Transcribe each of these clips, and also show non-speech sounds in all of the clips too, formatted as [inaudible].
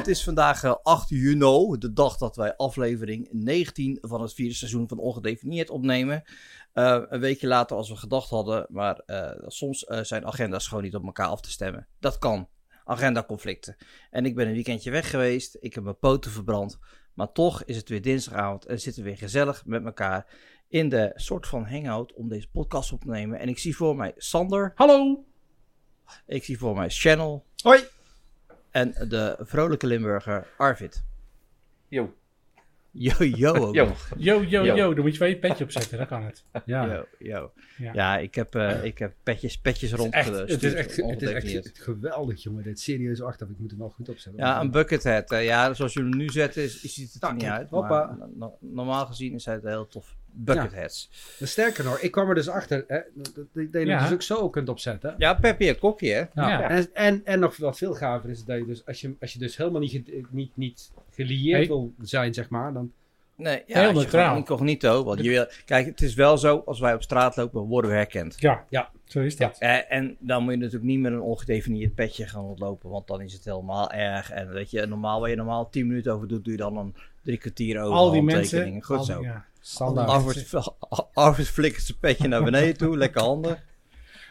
Het is vandaag eh, 8 juni, de dag dat wij aflevering 19 van het vierde seizoen van Ongedefinieerd opnemen. Eh, een weekje later als we gedacht hadden, maar eh, soms eh, zijn agenda's gewoon niet op elkaar af te stemmen. Dat kan, agendaconflicten. En ik ben een weekendje weg geweest, ik heb mijn poten verbrand. Maar toch is het weer dinsdagavond en zitten we weer gezellig met elkaar in de soort van hangout om deze podcast op te nemen. En ik zie voor mij Sander, Hallo. ik zie voor mij Channel Hoi. En de vrolijke Limburger Arvid. Yo. Yo, yo [laughs] ook Yo. nog. Yo, yo, Yo. yo. Dan moet je wel je petje opzetten, dan kan het. Ja. Yo, yo. Ja. Ja, ik heb, eh, ik heb petjes, petjes rond. Echt, eh, het is echt, het is echt geweldig, jongen. Dit serieus achter. Ik moet hem wel goed opzetten. Ja, een buckethead. eh, ja, zoals jullie hem nu zetten, is, is ziet het er niet uit. hoppa. Maar no- no- normaal gezien is het heel tof. Bucketheads. Maar Sterker nog, ik kwam er dus achter hè, dat dat je Ja. dus ook zo kunt opzetten. Ja, Peppy en Kokkie, hè? Ja. Ja. En, en, en nog wat veel gaver is dat je dus, als je, als je dus helemaal niet, niet, niet gelieerd Hey. wil zijn, zeg maar, dan... Nee, ja, Heel neutraal. Incognito. Want je wil, kijk, het is wel zo, als wij op straat lopen, worden we herkend. Ja, Ja. zo is dat. Eh, en dan moet je natuurlijk niet met een ongedefinieerd petje gaan rondlopen, want dan is het helemaal erg. En weet je, normaal waar je normaal 10 minuten over doet, doe je dan een drie kwartier over Al die mensen. Goed al zo. Ja, standaard. Arvid, flikkert zijn petje naar beneden toe, lekker handig.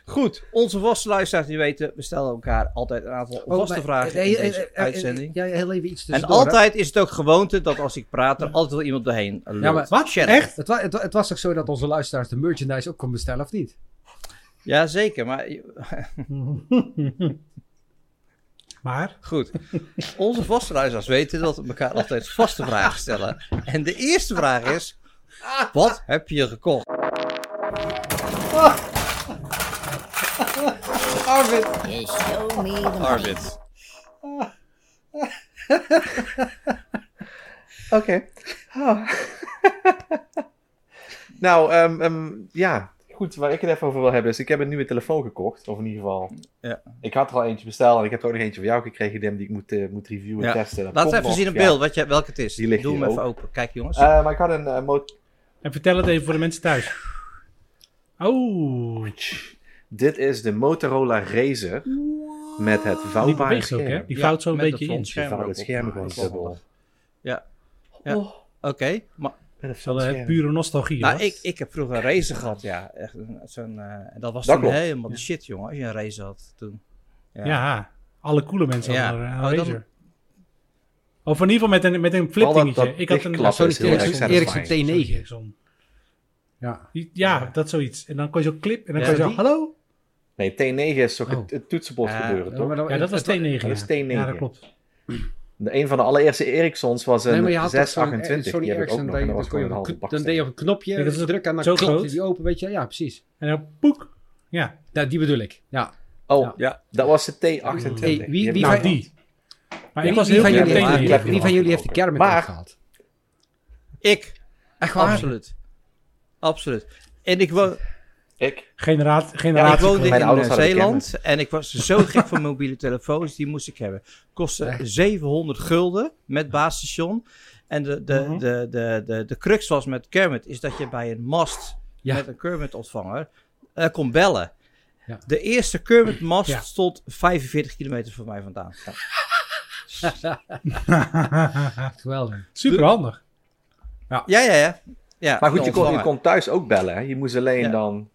Goed, onze vaste luisteraars die weten, we stellen elkaar altijd een aantal vaste Oh, maar- vragen eh, in eh, deze eh, uitzending. Ja, heel even iets En hè. altijd is het ook gewoonte dat als ik praat, er altijd wel iemand doorheen lult. Ja, maar Wat? Echt? Het, wa- het, wa- het was toch zo dat onze luisteraars de merchandise ook kon bestellen, of niet? Ja, zeker, maar [laughs] maar, goed. Onze vaste luisteraars weten dat we elkaar altijd vaste vragen stellen. En de eerste vraag is, wat heb je gekocht? Arvid! Just show me the money. Arvid. Oké. Oh. [laughs] nou, ehm, ehm, ja. Goed, waar ik het even over wil hebben is, ik heb een nieuwe telefoon gekocht. Of in ieder geval, Ja. ik had er al eentje besteld en ik heb er ook nog eentje voor jou gekregen, Dim, die ik moet, eh, moet reviewen en Ja. testen. Dat Laat komt even nog, zien op ja. beeld wat je, welke het is. Die ligt Doe hem hier even ook. open. Kijk jongens. Eh, maar ik had een Mo- en vertel het even voor de mensen thuis. Oh, Dit is de Motorola Razer met het die vouwbare beweegt ook, hè? scherm. Die Ja, vouwt zo een beetje in. vouwt het scherm gewoon is dubbel. Ja. Ja. Oh, Oké, maar het scherm. pure nostalgie, nou, ik, ik heb vroeger een racer gehad, ja. Echt een- zo'n, eh, en dat was Dat toen helemaal de shit, jongen, als je een racer had toen. Ja. alle coole mensen Ja. hadden een Oh. Of in ieder geval met een, met een flipdingetje. Dat- dat ik had een Sorry, erg Ericsson, satisfying. Ericsson T9. Ericsson. Ja. Ja, dat zoiets. En dan kon je zo clip en dan Ja, kon je zo, die- hallo? Nee, T9 is toch Oh. het, het toetsenbord gebeuren, toch? dan- Ja, dat was het- T9. dat is ja. T9. Ja, dat klopt. De, een van de allereerste Ericssons was een Nee, maar je had toch zo'n 628. Sony die heb ik ook Ericsson, dan, En dat was dan, kon je gewoon een op halve een, bak dan deed je op een knopje, Ja, dat is drukken en dan zo groot. die open, weet je. Ja, precies. En dan poek. Ja, Ja, die bedoel ik. Ja. Oh, Ja. Ja. dat was de T28. Hey, wie- wie nou die. Maar ik Wie- was heel van veel jullie T9. heeft- Ik heb Wie van jullie heeft de kermis Maar- gehad? Ik, Echt waar? absoluut. Absoluut. En ik woon, Ik. Generaat, ik woonde Mijn in Zeeland en ik was zo gek van mobiele telefoons, die moest ik hebben. Kostte Echt? 700 gulden met basisstation. En de, de, Mhm. de, de, de, de crux was met Kermit, is dat je bij een mast Ja. met een Kermit ontvanger eh, kon bellen. Ja. De eerste Kermit mast Ja. stond 45 kilometer van mij vandaan. [laughs] [laughs] Geweldig. Super handig. Ja, ja, ja. ja Maar goed, je kon, je kon thuis ook bellen. Hè? Je moest alleen Ja. dan...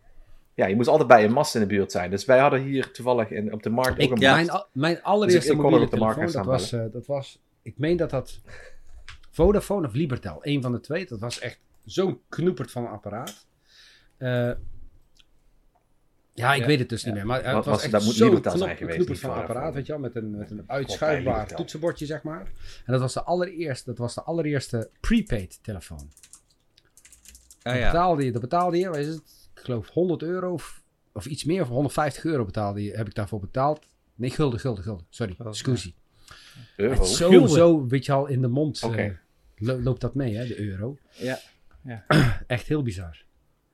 Ja, je moest altijd bij een mast in de buurt zijn. Dus wij hadden hier toevallig in, op de markt Ik- ook een ja. mast. Mijn, mijn allereerste Dus kon mobiele ook op de markt telefoon, dat was, eh, dat was... Ik meen dat dat... Vodafone of Libertel, een van de twee. Dat was echt zo'n knoeperd van een apparaat. Eh, ja, ik Ja. weet het dus niet meer. Maar het Wat was was- echt dat moet zo'n knop- geweest, van apparaat, weet je wel. Met een, met een uitschuifbaar toetsenbordje, zeg maar. En dat was de allereerste, dat was de allereerste prepaid telefoon. Ja, Dat ja. betaalde je, dat betaalde je, is het? Ik geloof 100 euro of, of iets meer, of 150 euro betaalde je, heb ik daarvoor betaald. Nee, gulden, gulden, gulden. Sorry, Oh, excusie. Euro. Het zo, Gulden. zo, weet je al, in de mond eh, lo- loopt dat mee, hè, de euro. Ja, ja. [clears throat] Echt heel bizar.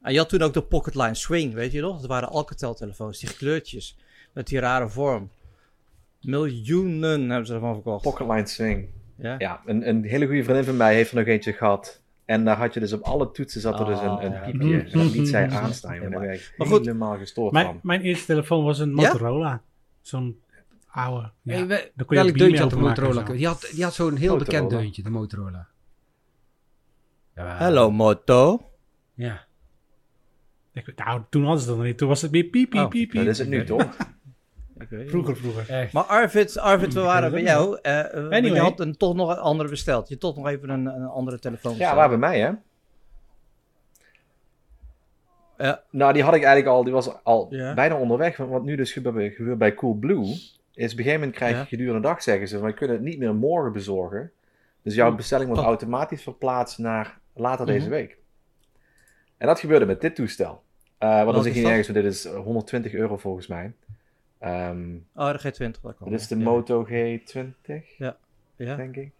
En je had toen ook de Pocketline Swing, weet je nog? Dat waren Alcatel-telefoons, die kleurtjes. Met die rare vorm. Miljoenen hebben ze ervan verkocht. Pocketline Swing. ja? Ja, een, een hele goede vriendin van mij heeft er nog eentje gehad. En daar had je dus op alle toetsen zat er dus een, een Oh, piepje. ja. Dat liet zij aanstaan. ben ik Maar goed. helemaal gestoord Mijn, van. mijn eerste telefoon was een Ja? Motorola. Zo'n oude. Ja. Hey, we- Dan kon je welk deuntje had de en Motorola? Die had, die had zo'n heel bekend deuntje, de Motorola. Ja, Hallo Moto. Ja. Ik nou, toen hadden ze dat nog niet. Toen was het meer piep, piep, Oh, piep, Dat is het nu toch? [laughs] Vroeger, vroeger. Echt. Maar Arvid, Arvid we waren bij jou. eh, eh, want Anyway. Je had een, toch nog een andere besteld. Je had toch nog even een, een andere telefoon Ja, besteld. waar bij mij hè? Ja. Nou, die had ik eigenlijk al, die was al Ja. bijna onderweg. Want wat nu dus gebeurt, gebeurt bij Coolblue, is op een gegeven moment krijg je Ja. gedurende de dag, zeggen ze, wij kunnen het niet meer morgen bezorgen. Dus jouw bestelling wordt Oh. automatisch verplaatst naar later Mhm. deze week. En dat gebeurde met dit toestel. Eh want dan Wat zeg is je ergens, dit is 120 euro volgens mij. Ehm Oh, de G20. Dat kwam. dit is de ja. Moto G20, Ja. denk ik.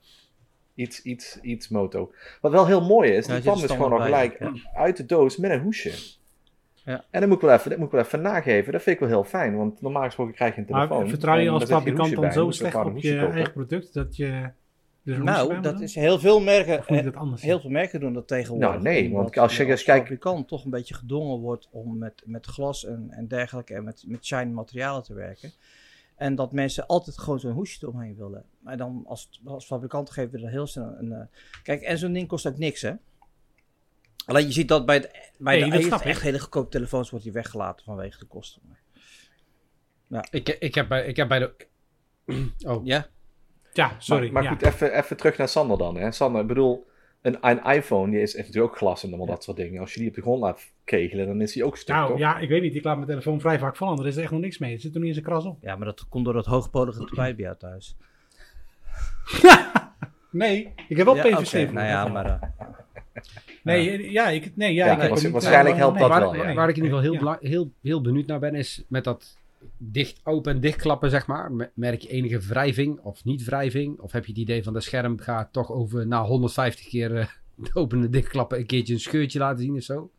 Iets, iets, iets Moto. Wat wel heel mooi is, Ja, die kwam dus gewoon nog gelijk uit de doos met een hoesje. Ja. En dat moet, ik wel even, dat moet ik wel even nageven. Dat vind ik wel heel fijn, want normaal gesproken krijg je een telefoon. Maar vertrouw je als fabrikant dan bij. zo slecht op je eigen product dat je... bij Nou, dat is heel veel merken. Of moet je eh, dat anders Heel veel merken doen dat tegenwoordig. Nou, nee, want als je eens kijkt- fabrikant toch een beetje gedwongen wordt om met, met glas en, en dergelijke en met, met shiny materialen te werken. En dat mensen altijd gewoon zo'n hoesje eromheen willen. Maar dan als, als fabrikant geven we er heel snel een... eh, Kijk, en zo'n ding kost ook niks, hè? Alleen je ziet dat bij, de, bij Nee, de dat echt, hele goedkope telefoons wordt die weggelaten vanwege de kosten. Ik, ik, heb bij, ik heb bij de... [clears throat] Oh, Ja, Ja, sorry. Maar, maar ja. goed, even, even terug naar Sander dan. Hè. Sander, ik bedoel, een, een iPhone die is, heeft natuurlijk ook glas en allemaal dat soort dingen. Als je die op de grond laat kegelen, dan is die ook stuk, Nou toch? ja, ik weet niet. Ik laat mijn telefoon vrij vaak vallen. Er is echt nog niks mee. Er zit er niet eens een kras op. ja, maar dat komt door dat hoogpolige tapijt bij jou thuis. [laughs] Nee, ik heb wel ja, PVC. Nou ja, maar... eh, Nee, ja, ik, nee, ja, Ja, ik er niet, waarschijnlijk helpt nee. dat waar, wel, waar- ja. waar ik in ieder geval heel, heel, heel benieuwd naar ben, is met dat dicht, open en dichtklappen, zeg maar. Me- Merk je enige wrijving of niet wrijving? Of heb je het idee van de scherm gaat toch over na 150 keer eh, [laughs] de open en dichtklappen een keertje een scheurtje laten zien of zo?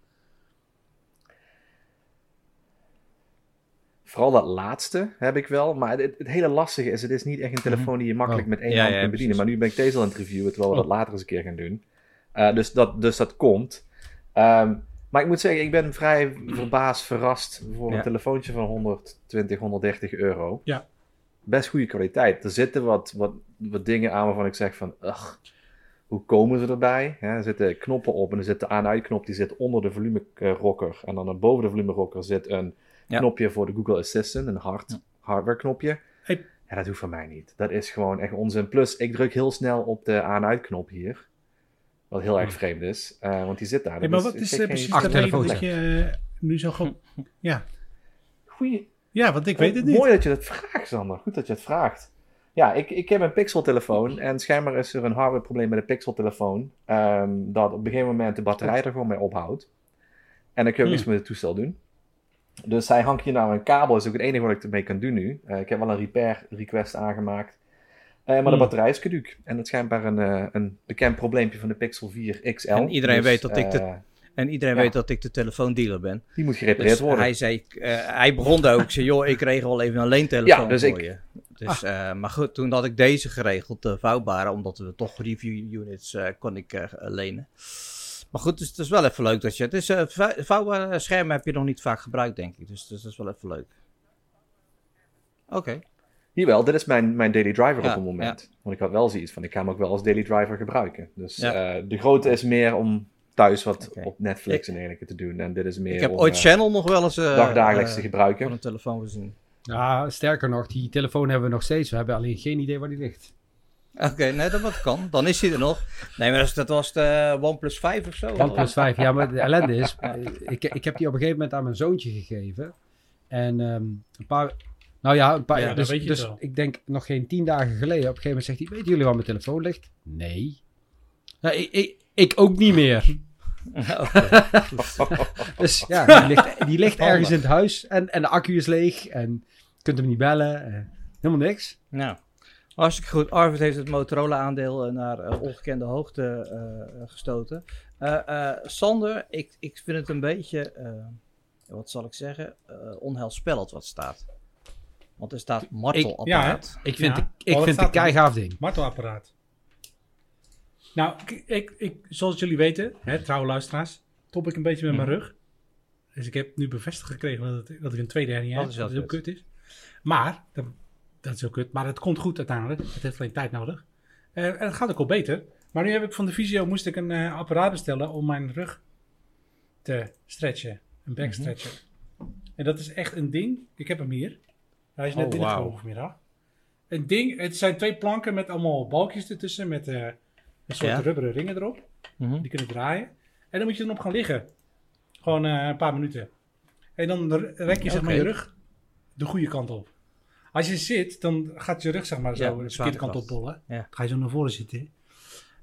Vooral dat laatste heb ik wel. Maar het, het hele lastige is, het is niet echt een telefoon die je makkelijk Oh. met één Mhm. Ja, hand ja, kunt bedienen. precies. Maar nu ben ik deze al aan het reviewen, terwijl we Oh. dat later eens een keer gaan doen. Eh, dus, dat, dus dat komt. Ehm, maar ik moet zeggen, ik ben vrij [clears throat] verbaasd, verrast voor Ja. een telefoontje van 120, 130 euro. Ja. Best goede kwaliteit. Er zitten wat, wat, wat dingen aan waarvan ik zeg van, ugh, hoe komen ze erbij? Hè, er zitten knoppen op en er zit de aan-uitknop, die zit onder de volumerocker. En dan boven de volumerocker zit een Ja. knopje voor de Google Assistant, een hard, hardware knopje. Hey. Ja, dat hoeft van mij niet. Dat is gewoon echt onzin. Plus, ik druk heel snel op de aan-uitknop hier. Wat heel erg vreemd is, eh, want die zit daar. Maar wat is zeg eh, geen- precies de reden dat je eh, nu zo gewoon... [laughs] Ja. Goeie. ja, want ik weet het niet. Mooi dat je dat vraagt, Sander. Goed dat je het vraagt. Ja, ik, ik heb een Pixel-telefoon en schijnbaar is er een hardwareprobleem met de Pixel-telefoon. ehm, dat op een gegeven moment de batterij er gewoon mee ophoudt. En dan kun je ook Hmm. niets met het toestel doen. Dus hij hangt hier nou een kabel, is ook het enige wat ik ermee kan doen nu. Eh, ik heb wel een repair request aangemaakt. Eh, maar de Hmm. batterij is caduc. En dat is schijnbaar een, eh, een bekend probleempje van de Pixel 4 XL. En iedereen Dus, weet dat ik de- eh, En iedereen Ja. weet dat ik de telefoondealer ben. die moet gerepareerd Dus worden. hij zei, hij begon daar ook. Ik zei, joh, ik regel wel even een leentelefoon Ja, dus voor ik- je. Dus, eh, maar goed, toen had ik deze geregeld, de vouwbare, omdat we toch review units kon ik lenen. Maar goed, dus het is wel even leuk dat je... Het is, vou- vouwbare schermen heb je nog niet vaak gebruikt, denk ik. Dus, dus dat is wel even leuk. Oké. Jawel, dit is mijn, mijn daily driver Ja, op het moment. Want ik had wel zoiets van, ik ga hem ook wel als daily driver gebruiken. Dus Ja. eh, de grootte is meer om thuis wat op Netflix en dergelijke te doen. En dit is meer Ik heb om ooit eh, Channel nog wel eens eh, dagdagelijks te van gebruiken. een telefoon gezien. Ja, sterker nog, die telefoon hebben we nog steeds. We hebben alleen geen idee waar die ligt. Oké, nee, dat wat kan. Dan is hij er nog. Nee, maar dat, dat was de OnePlus 5 of zo. OnePlus 5. Ja, maar de ellende is, ik, ik heb die op een gegeven moment aan mijn zoontje gegeven. En ehm, een paar, nou ja, een paar, Ja, dus, dus ik denk nog geen tien dagen geleden. Op een gegeven moment zegt hij, weten jullie waar mijn telefoon ligt? Nee. Nou, ik, ik, ik ook niet meer. [laughs] [laughs] Dus ja, die ligt, die ligt ergens in het huis en, en de accu is leeg en je kunt hem niet bellen. helemaal niks. Nou, hartstikke goed. Arvid heeft het Motorola-aandeel eh, naar eh, ongekende hoogte eh, gestoten. Sander, ik, ik vind het een beetje, wat zal ik zeggen, onheilspellend wat staat. Want er staat martelapparaat. Ik vind, Ja, het, ik oh, vind dat het staat er. keigaaf ding. Martelapparaat. Nou, ik, ik, ik, zoals jullie weten, hè, trouwe luisteraars, top ik een beetje met mijn Mhm. rug. Dus ik heb nu bevestigd gekregen dat, het, dat ik een tweede hernia Dat heb. Dat heel kut. is. Maar, daar dat is ook kut. Maar het komt goed uiteindelijk. Het heeft alleen tijd nodig. Eh, en het gaat ook al beter. Maar nu heb ik van de visio moest ik een eh, apparaat bestellen om mijn rug te stretchen. Een back stretcher. En dat is echt een ding. Ik heb hem hier. Hij is net Oh, binnengekomen vanmiddag. Een ding. Het zijn twee planken met allemaal balkjes ertussen. Met eh, een soort Ja. rubberen ringen erop. Mhm. Die kunnen draaien. En dan moet je erop gaan liggen. Gewoon eh, een paar minuten. En dan rek je zeg maar je rug de goede kant op. Als je zit, dan gaat je rug zeg maar zo Ja, de verkeerde kant. Ja. Dan ga je zo naar voren zitten.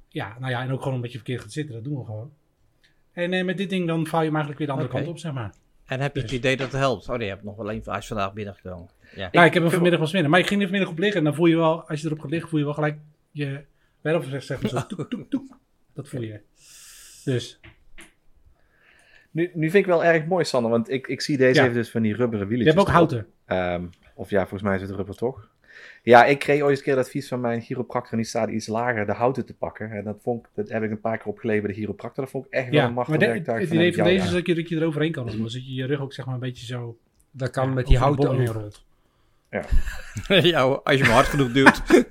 Ja, nou ja, en ook gewoon een beetje verkeerd gaat zitten. Dat doen we gewoon. En eh, met dit ding dan vouw je hem eigenlijk weer de andere kant op, zeg maar. En heb je het Dus. idee dat het helpt? Oh nee, je hebt nog wel één is vandaag binnengekomen. Ja. Ja, ik heb hem vanmiddag wel binnen. Maar ik ging er vanmiddag op liggen. En dan voel je wel, als je erop gaat liggen, voel je wel gelijk je wervel zeg maar zo. Toek, toek, toek. Dat voel je. Dus, Nu, nu vind ik wel erg mooi, Sander, want ik, ik zie deze Ja. even dus van die rubberen je wieltjes. hebt ook houten. Ehm, of ja, volgens mij is het rubber toch? Ja, ik kreeg ooit een keer het advies van mijn chiropractor en die staat iets lager de houten te pakken. En dat, vond ik, dat heb ik een paar keer opgeleverd bij de chiropractor. Dat vond ik echt wel een maar machtig de- het werktuig. het idee van deze is dat je, dat je eroverheen kan rollen. Zodat je je rug ook zeg maar een beetje zo... Dat kan ja, met die over de houten boom rolt. ja, [laughs] als je hem hard genoeg duwt. [laughs]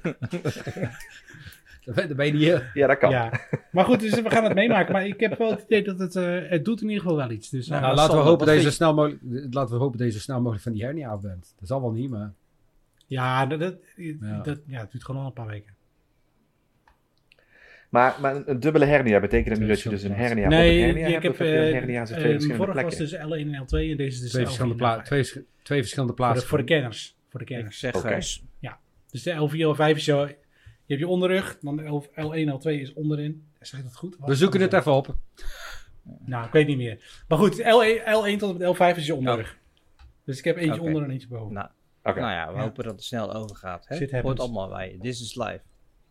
Dan ben je niet heel... Ja, dat kan. Ja. Maar goed, dus we gaan het meemaken. Maar ik heb wel het idee dat het... eh, het doet in ieder geval wel iets. Dus, Nou, eh, Nou, laten, we hopen zo snel mogelijk, laten we hopen dat je zo snel mogelijk van die hernia af bent. Dat zal wel niet, maar... ja, dat, dat, Ja. dat- ja, het duurt gewoon al een paar weken. Maar, maar een, dubbele hernia betekent dat niet dat je dus een hernia op een nee, hernia ik hebt? heb... of heb eh een hernia aan eh, twee verschillende vorige plekken? was dus L1 en L2 en deze is dus Twee L4 verschillende, en pla- L5. twee, vers- twee verschillende Voor de, plaatsen. voor de kenners. Voor de Ik kenners. zeg, s- Dus de L4, L5 is zo... Je hebt je onderrug, dan L, L1, L2 is onderin. Zeg ik dat goed? We zoeken het even op. Nou, ik weet niet meer. Maar goed, L1, L1 tot en met L5 is je onderrug. Dus ik heb eentje onder en eentje boven. nou, Oké. nou ja, we Ja. hopen dat het snel overgaat. Hè? Hoort happens. allemaal bij. This is live.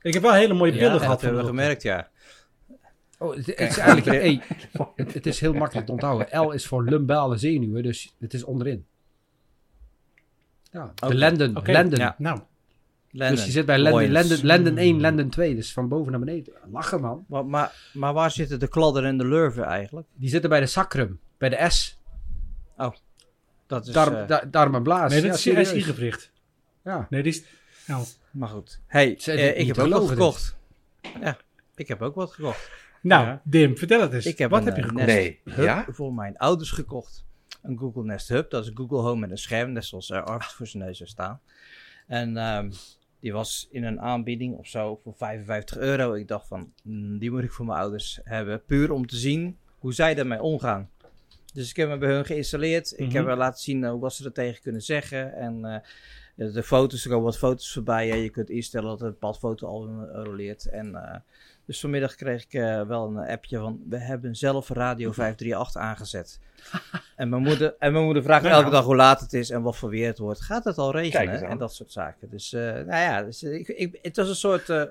Ik heb wel hele mooie Ja, beelden dat gehad van hebben we gemerkt, ja. Oh, het, het is eigenlijk... [laughs] hey, het is heel makkelijk te onthouden. L is voor lumbale zenuwen, dus het is onderin. Ja, lenden. Lenden. ja. Nou. Dus je zit bij lenden, lenden, lenden 1, lenden 2. Dus van boven naar beneden. Lachen, man. Maar, maar, maar waar zitten de kladder en de lurven eigenlijk? Die zitten bij de sacrum. Bij de S. Dat is, Darm, da- darm en blaas. nee, dat Ja, is serieus. SI-gewricht. Ja. Nee, die is... Nou, maar goed. hey, eh, ik heb ook wat gekocht. Ja, ik heb ook wat gekocht. nou Ja. Dim, vertel het eens. Ik heb Wat een, heb je eh, gekocht? Nee, ja? voor mijn ouders gekocht. Een Google Nest Hub. Dat is Google Home met een scherm. Net zoals uh, Arvid voor zijn neus staan. En ehm, die was in een aanbieding of zo voor 55 euro. Ik dacht van, mm, die moet ik voor mijn ouders hebben. Puur om te zien hoe zij daarmee omgaan. Dus ik heb hem bij hun geïnstalleerd. Ik Mhm. heb haar laten zien eh, wat ze er tegen kunnen zeggen. En eh, de, de foto's, er komen wat foto's voorbij. Hè. Je kunt instellen dat het een bepaald fotoalbum eh, roleert. En, dus vanmiddag kreeg ik eh, wel een appje van... We hebben zelf Radio 538 aangezet. [laughs] en, mijn moeder, en mijn moeder vraagt Nou. elke dag hoe laat het is en wat voor weer het wordt. Gaat het al regenen? En dat soort zaken. Dus uh, nou ja, dus, ik, ik, het was een soort... [laughs] Uh,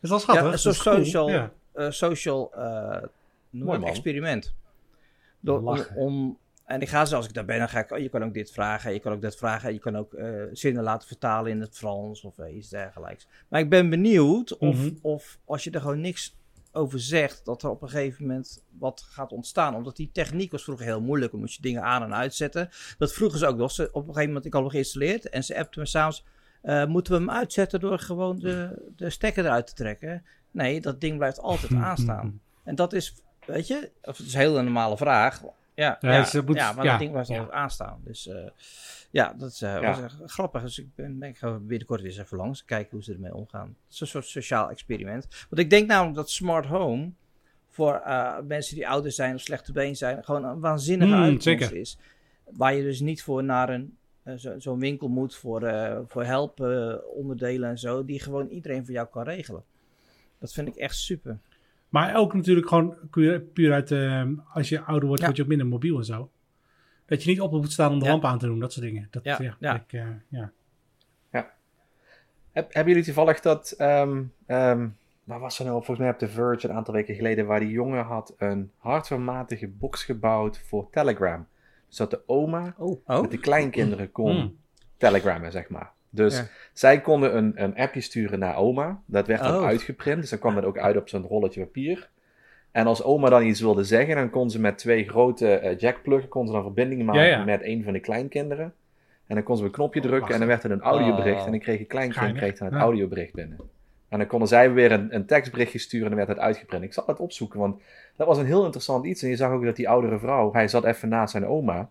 Dat is wel schattig. Ja, een soort cool. social, Ja. social Mooi, man. experiment. Door, om, om, en ik ga zo, als ik daar ben, dan ga ik, oh, je kan ook dit vragen, je kan ook dat vragen, je kan ook uh, zinnen laten vertalen in het Frans of uh, iets dergelijks. Maar ik ben benieuwd of, Mhm. of als je er gewoon niks over zegt, dat er op een gegeven moment wat gaat ontstaan. Omdat die techniek was vroeger heel moeilijk, dan moest je dingen aan en uitzetten. Dat vroegen ze ook nog. Ze, op een gegeven moment, ik had hem geïnstalleerd en ze appten me s'avonds, uh, moeten we hem uitzetten door gewoon de, de stekker eruit te trekken? Nee, dat ding blijft altijd [laughs] aanstaan. En dat is, weet je, of het is een hele normale vraag. Ja, Ja, ja, ze moet- ja maar dat ding ja. altijd aanstaan. Dus eh, ja, dat is, eh, Ja. was echt grappig. Dus ik ben, ik ga binnenkort weer eens even langs. Kijken hoe ze ermee omgaan. Het is een soort sociaal experiment. Want ik denk namelijk dat smart home voor eh, mensen die ouder zijn of slechte been zijn, gewoon een waanzinnige Hmm, uitkomst zeker. is. Waar je dus niet voor naar een zo- zo'n winkel moet voor, voor helpen, onderdelen en zo, die gewoon iedereen voor jou kan regelen. Dat vind ik echt super. Maar ook natuurlijk gewoon puur, uit, eh, als je ouder wordt, Ja. word je ook minder mobiel en zo. Dat je niet op moet staan om de Ja. lamp aan te doen, dat soort dingen. Dat, Ja, ja, ja. Ik, eh, ja. Heb, hebben jullie toevallig dat, ehm, ehm, waar was er nou, volgens mij op The Verge een aantal weken geleden, waar die jongen had een hardwarematige box gebouwd voor Telegram. Dus dat de oma Oh, met de kleinkinderen kon Hmm. telegrammen, zeg maar. Dus Ja. zij konden een, een appje sturen naar oma. Dat werd dan Oh. uitgeprint, dus dan kwam dat ook uit op zo'n rolletje papier. En als oma dan iets wilde zeggen, dan kon ze met twee grote eh, jackpluggen kon ze dan verbinding maken Ja, ja. met een van de kleinkinderen. En dan kon ze op een knopje drukken en dan werd er een audiobericht. Oh. En dan kreeg je kleinkind kreeg dan het audiobericht binnen. En dan konden zij weer een, een tekstberichtje sturen en dan werd het uitgeprint. Ik zal het opzoeken, want dat was een heel interessant iets. En je zag ook dat die oudere vrouw, hij zat even naast zijn oma.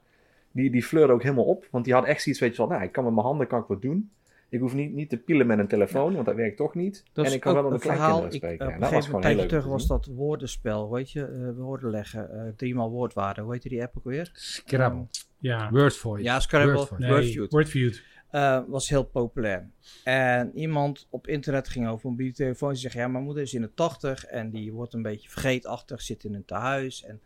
Die, die fleurde ook helemaal op, want die had echt zoiets, weet je wel, nou, ik kan met mijn handen kan ik wat doen. Ik hoef niet, niet te pielen met een telefoon, want dat werkt toch niet. Dat en ik kan wel met een verhaal. kleinkinderen Ik, spreken. op een dat was heel tijdje leuk. terug was dat woordenspel, weet je, eh woorden leggen, eh driemaal woordwaarden. Hoe heet die app ook weer? Scrabble. Ja. Wordvoice. Ja, Scrabble. Wordfeud. eh, was heel populair. En iemand op internet ging over mobiele telefoons. Die zegt, ja, mijn moeder is in de tachtig en die wordt een beetje vergeetachtig, zit in een tehuis en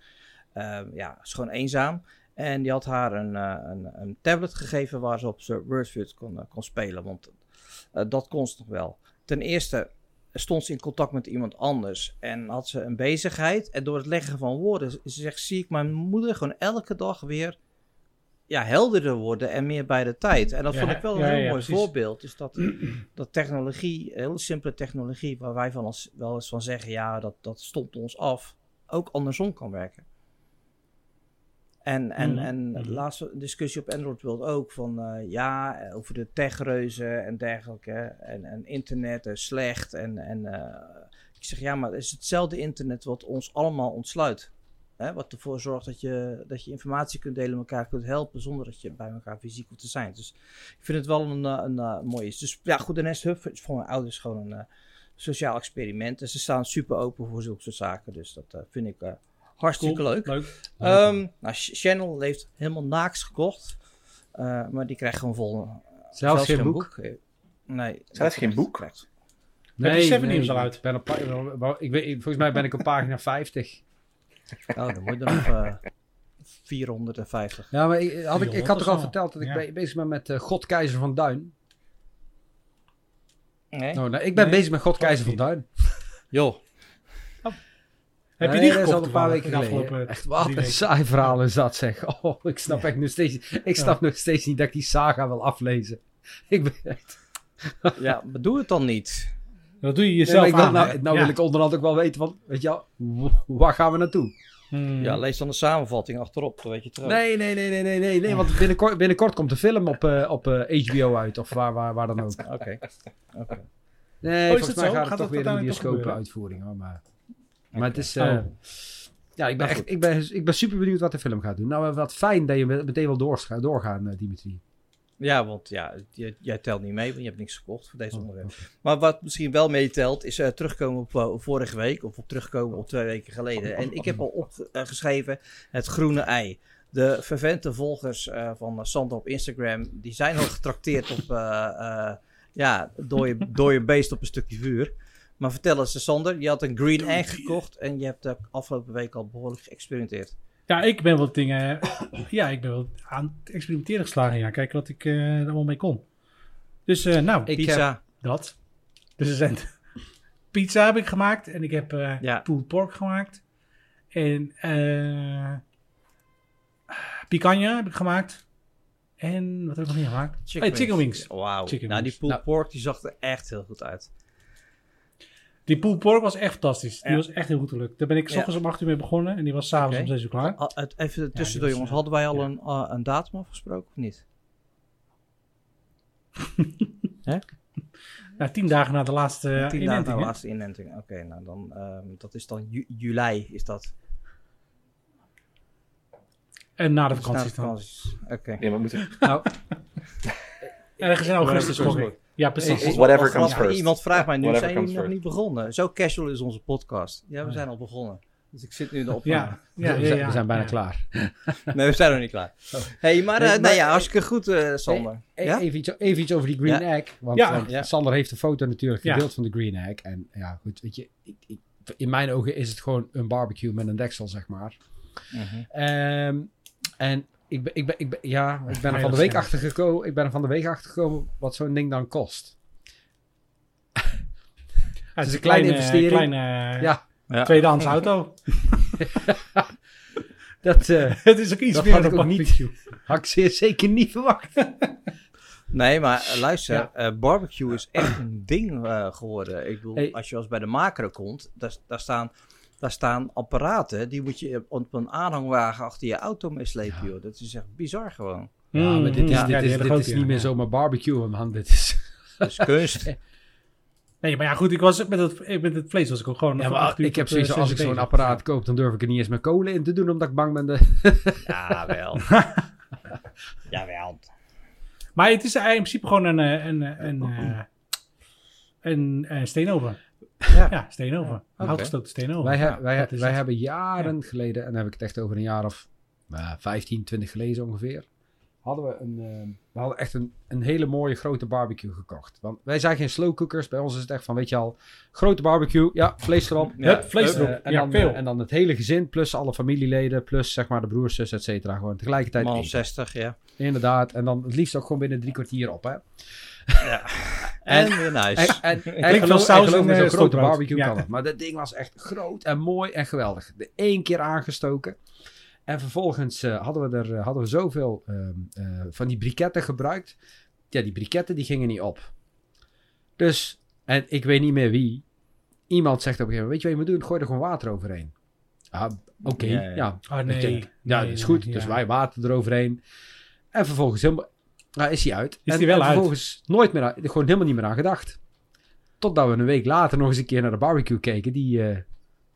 eh, ja, is gewoon eenzaam. En die had haar een, eh, een, een tablet gegeven waar ze op ze Wordfeud kon, eh, kon spelen, want eh, dat kon ze nog wel. Ten eerste stond ze in contact met iemand anders en had ze een bezigheid. En door het leggen van woorden, ze zegt, zie ik mijn moeder gewoon elke dag weer ja, helderder worden en meer bij de tijd. En dat Ja, vond ik wel een ja, heel ja, mooi precies. voorbeeld. Dus dat, [clears throat] dat technologie, hele simpele technologie, waar wij van als, wel eens van zeggen, ja, dat, dat stond ons af, ook andersom kan werken. En, en, Mhm, en mhm. de laatste discussie op Android World ook van eh, ja, eh, over de techreuzen en dergelijke. En, en internet is slecht. En, en eh, ik zeg ja, maar het is hetzelfde internet wat ons allemaal ontsluit. Hè? Wat ervoor zorgt dat je, dat je informatie kunt delen, elkaar kunt helpen zonder dat je bij elkaar fysiek hoeft te zijn. Dus ik vind het wel een, eh, een, eh, mooi iets. Dus ja, goed, de Nest Hub is voor mijn ouders gewoon een eh, sociaal experiment. En ze staan super open voor zulke soort zaken. Dus dat eh, vind ik eh, hartstikke Cool. leuk. Leuk. Ehm nou, Ch- Channel heeft helemaal naaks gekocht. Eh, maar die krijgt gewoon vol. Zelfs geen boek. Eh, Nee. Zelfs geen krijgt- boek? krijgt- Heb je Seven News al uit? Ben op, ik weet, volgens mij ben ik op pagina [laughs] 50. Oh, dan moet je er nog eh 450. Ja, maar ik, had ik, ik had toch al verteld dat ik Ja. bezig ben met eh God Keizer van Duin. Nee? Oh, nee, ik ben Nee, bezig met God geloof Keizer van Duin. Joh. Heb je die gekocht al een paar weken geleden. afgelopen Echt wat een saai verhaal is dat zeg. [laughs] Oh, ik snap echt nog steeds, ik snap nog steeds niet dat ik die saga wil aflezen. [laughs] Ik ben echt... Ja, maar doe het dan niet. Dat doe je jezelf aan. nou nou Ja. wil ik onderhand ook wel weten van, weet je wel, waar gaan we naartoe? Hmm. Ja, lees dan de samenvatting achterop, dan weet je het er ook. Nee, nee, nee, nee, nee, nee, nee, want binnenkort, binnenkort komt de film op, eh, op eh, HBO uit, of waar, waar, waar dan ook. Oké. Oké. Nee, Oh, volgens mij zo? gaat het Gaat toch dat weer een gebeuren? uitvoering. Hoor, maar, maar het is... eh, Oh. Ja, ik ben, Nou, echt, ik, ben, ik ben super benieuwd wat de film gaat doen. Nou, wat fijn dat je meteen wil doorgaan, doorgaan eh, Dimitri. Ja, want ja, jij, jij telt niet mee, want je hebt niks gekocht voor Oh, deze onderwerp. Maar wat misschien wel meetelt, is eh, terugkomen op eh, vorige week, of op terugkomen op twee weken geleden. En ik heb al opgeschreven het groene ei. De fervente volgers eh, van Sander op Instagram, die zijn al getrakteerd op, eh eh ja, dode, dode beest op een stukje vuur. Maar vertel eens, Sander, je had een green egg gekocht en je hebt de afgelopen week al behoorlijk geëxperimenteerd. Ja, ik ben wat dingen. [coughs] ja, ik ben wel aan het experimenteren geslagen. Ja, kijken wat ik eh, er allemaal mee kon. Dus, eh, nou, Ik Pizza. dat. Dus er zijn. [laughs] Pizza heb ik gemaakt en ik heb eh Ja. pulled pork gemaakt. En eh picanha heb ik gemaakt. En wat heb ik nog niet gemaakt? Chicken wings. Wauw. Chicken nou, die wings. pulled Nou. pork die zag er echt heel goed uit. Die pulled pork was echt fantastisch. Die Ja. was echt heel goed gelukt. Daar ben ik s Ja. ochtends om 8 uur mee begonnen en die was s'avonds Oké. om 6 uur klaar. Al- uit- Even tussendoor, was, jongens. eh, Hadden wij al ja. een, uh, een datum afgesproken of niet? [laughs] Nou, tien dagen na de laatste uh, Tien dagen inenting, na de hè? laatste inenting. Oké, nou dan, ehm, dat is dan ju- juli, is dat. En na de Dus na vakantie dan. vakanties. Oké. Nee, maar we moeten... Nou, [laughs] Ergens in augustus, ik. Ja, precies. Hey, Whatever comes first. Iemand vraagt mij nu, Whatever zijn jullie nog niet begonnen? Zo casual is onze podcast. Ja, we zijn al begonnen. Dus ik zit nu erop. Ja, ja, [laughs] we, ja, zijn, we zijn bijna ja. klaar. [laughs] Nee, we zijn nog niet klaar. hey, maar, Nee, eh, maar- nee, ja, hartstikke goed, eh, Sander. E- ja? Even, iets, even iets over die green Ja. egg. Want, Ja. want Ja. Sander heeft een foto natuurlijk Ja. gedeeld van de green egg. En ja, goed, weet je, ik, ik, in mijn ogen is het gewoon een barbecue met een deksel, zeg maar. Mhm. Ehm, en ik ben, ik ben, ik ben, ja, ik ben er van de week achter gekomen. Ik ben er van de week achter gekomen wat zo'n ding dan kost. [laughs] Het is een kleine investering. Kleine Ja. Ja. tweedehands auto. [laughs] Dat eh, [laughs] Het is ook iets Dat meer had dan ook niet. barbecue. had ik zeer zeker niet verwacht. Nee, maar eh, luister, Ja. eh, barbecue is echt een ding eh, geworden. Ik bedoel, Hey. als je als bij de macro komt, daar, daar, staan, daar staan apparaten, die moet je op een aanhangwagen achter je auto meeslepen, Ja. joh. Dat is echt bizar gewoon. Ja, maar dit is, ja, dit is, dit is ja, niet meer ja. zomaar barbecue, man. [laughs] Dit is... Dat is kunst. [laughs] Nee, maar ja, goed, ik was met het, met het vlees was ik ook gewoon Ja, maar uur ik heb tot, eh, zoiets als ik zo'n apparaat koop, dan durf ik er niet eens meer kolen in te doen, omdat ik bang ben. De... [laughs] ja, wel. Jawel. Maar het is in principe gewoon een, eh, een, een, een, eh, een, een steenoven. Ja. Ja, steenoven. Een Oké. houtgestookte. Wij, he- Ja, wij, wij hebben jaren geleden, en dan heb ik het echt over een jaar of nou, 15, 20 geleden ongeveer, hadden we een, eh, we hadden echt een, een hele mooie grote barbecue gekocht. Want wij zijn geen slow cookers, bij ons is het echt van, weet je al, grote barbecue, ja, vlees erop. Ja, Hup, vlees Eh, erop. en, ja, dan, veel. eh, en dan het hele gezin, plus alle familieleden, plus zeg maar de broers, zus, et cetera. Gewoon tegelijkertijd Man eten. 60, ja. Inderdaad, en dan het liefst ook gewoon binnen drie kwartier op, hè. [laughs] En weer nice. En, en, en geloof, en saus geloof en, me, zo'n grote barbecue Ja. kan het. Maar dat ding was echt groot en mooi en geweldig. De één keer aangestoken. En vervolgens eh, hadden, we er, eh, hadden we zoveel ehm, eh, van die briketten gebruikt. Ja, die briketten die gingen niet op. Dus, en ik weet niet meer wie. Iemand zegt op een gegeven moment, weet je wat je moet doen? Gooi er gewoon water overheen. Ah, Oké, Ja, ja. ja. Oh Ik nee. denk, ja, Nee, dat is goed. Dus wij water eroverheen. En vervolgens helemaal, nou, is hij uit. Is en, die wel en uit? vervolgens nooit meer, aan- gewoon helemaal niet meer aan gedacht. Totdat we een week later nog eens een keer naar de barbecue keken. Die, eh,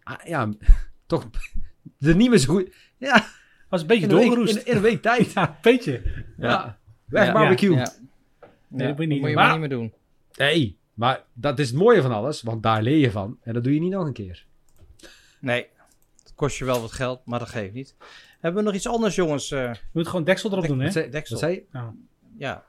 ah, ja, [laughs] toch er niet meer zo goed. Ja, Was een beetje in een, week, doorgeroest. in, in een week tijd. [laughs] Ja, een beetje. Ja, weg Ja. barbecue. Ja. Nee, dat moet je niet moet je maar Maar- niet meer doen. Nee, maar dat is het mooie van alles. Want daar leer je van. En dat doe je niet nog een keer. Nee. Het kost je wel wat geld, maar dat geeft niet. Hebben we nog iets anders, jongens? Eh, Je moet gewoon deksel erop doen, hè? Deksel. wat zei je? Ja. Ja.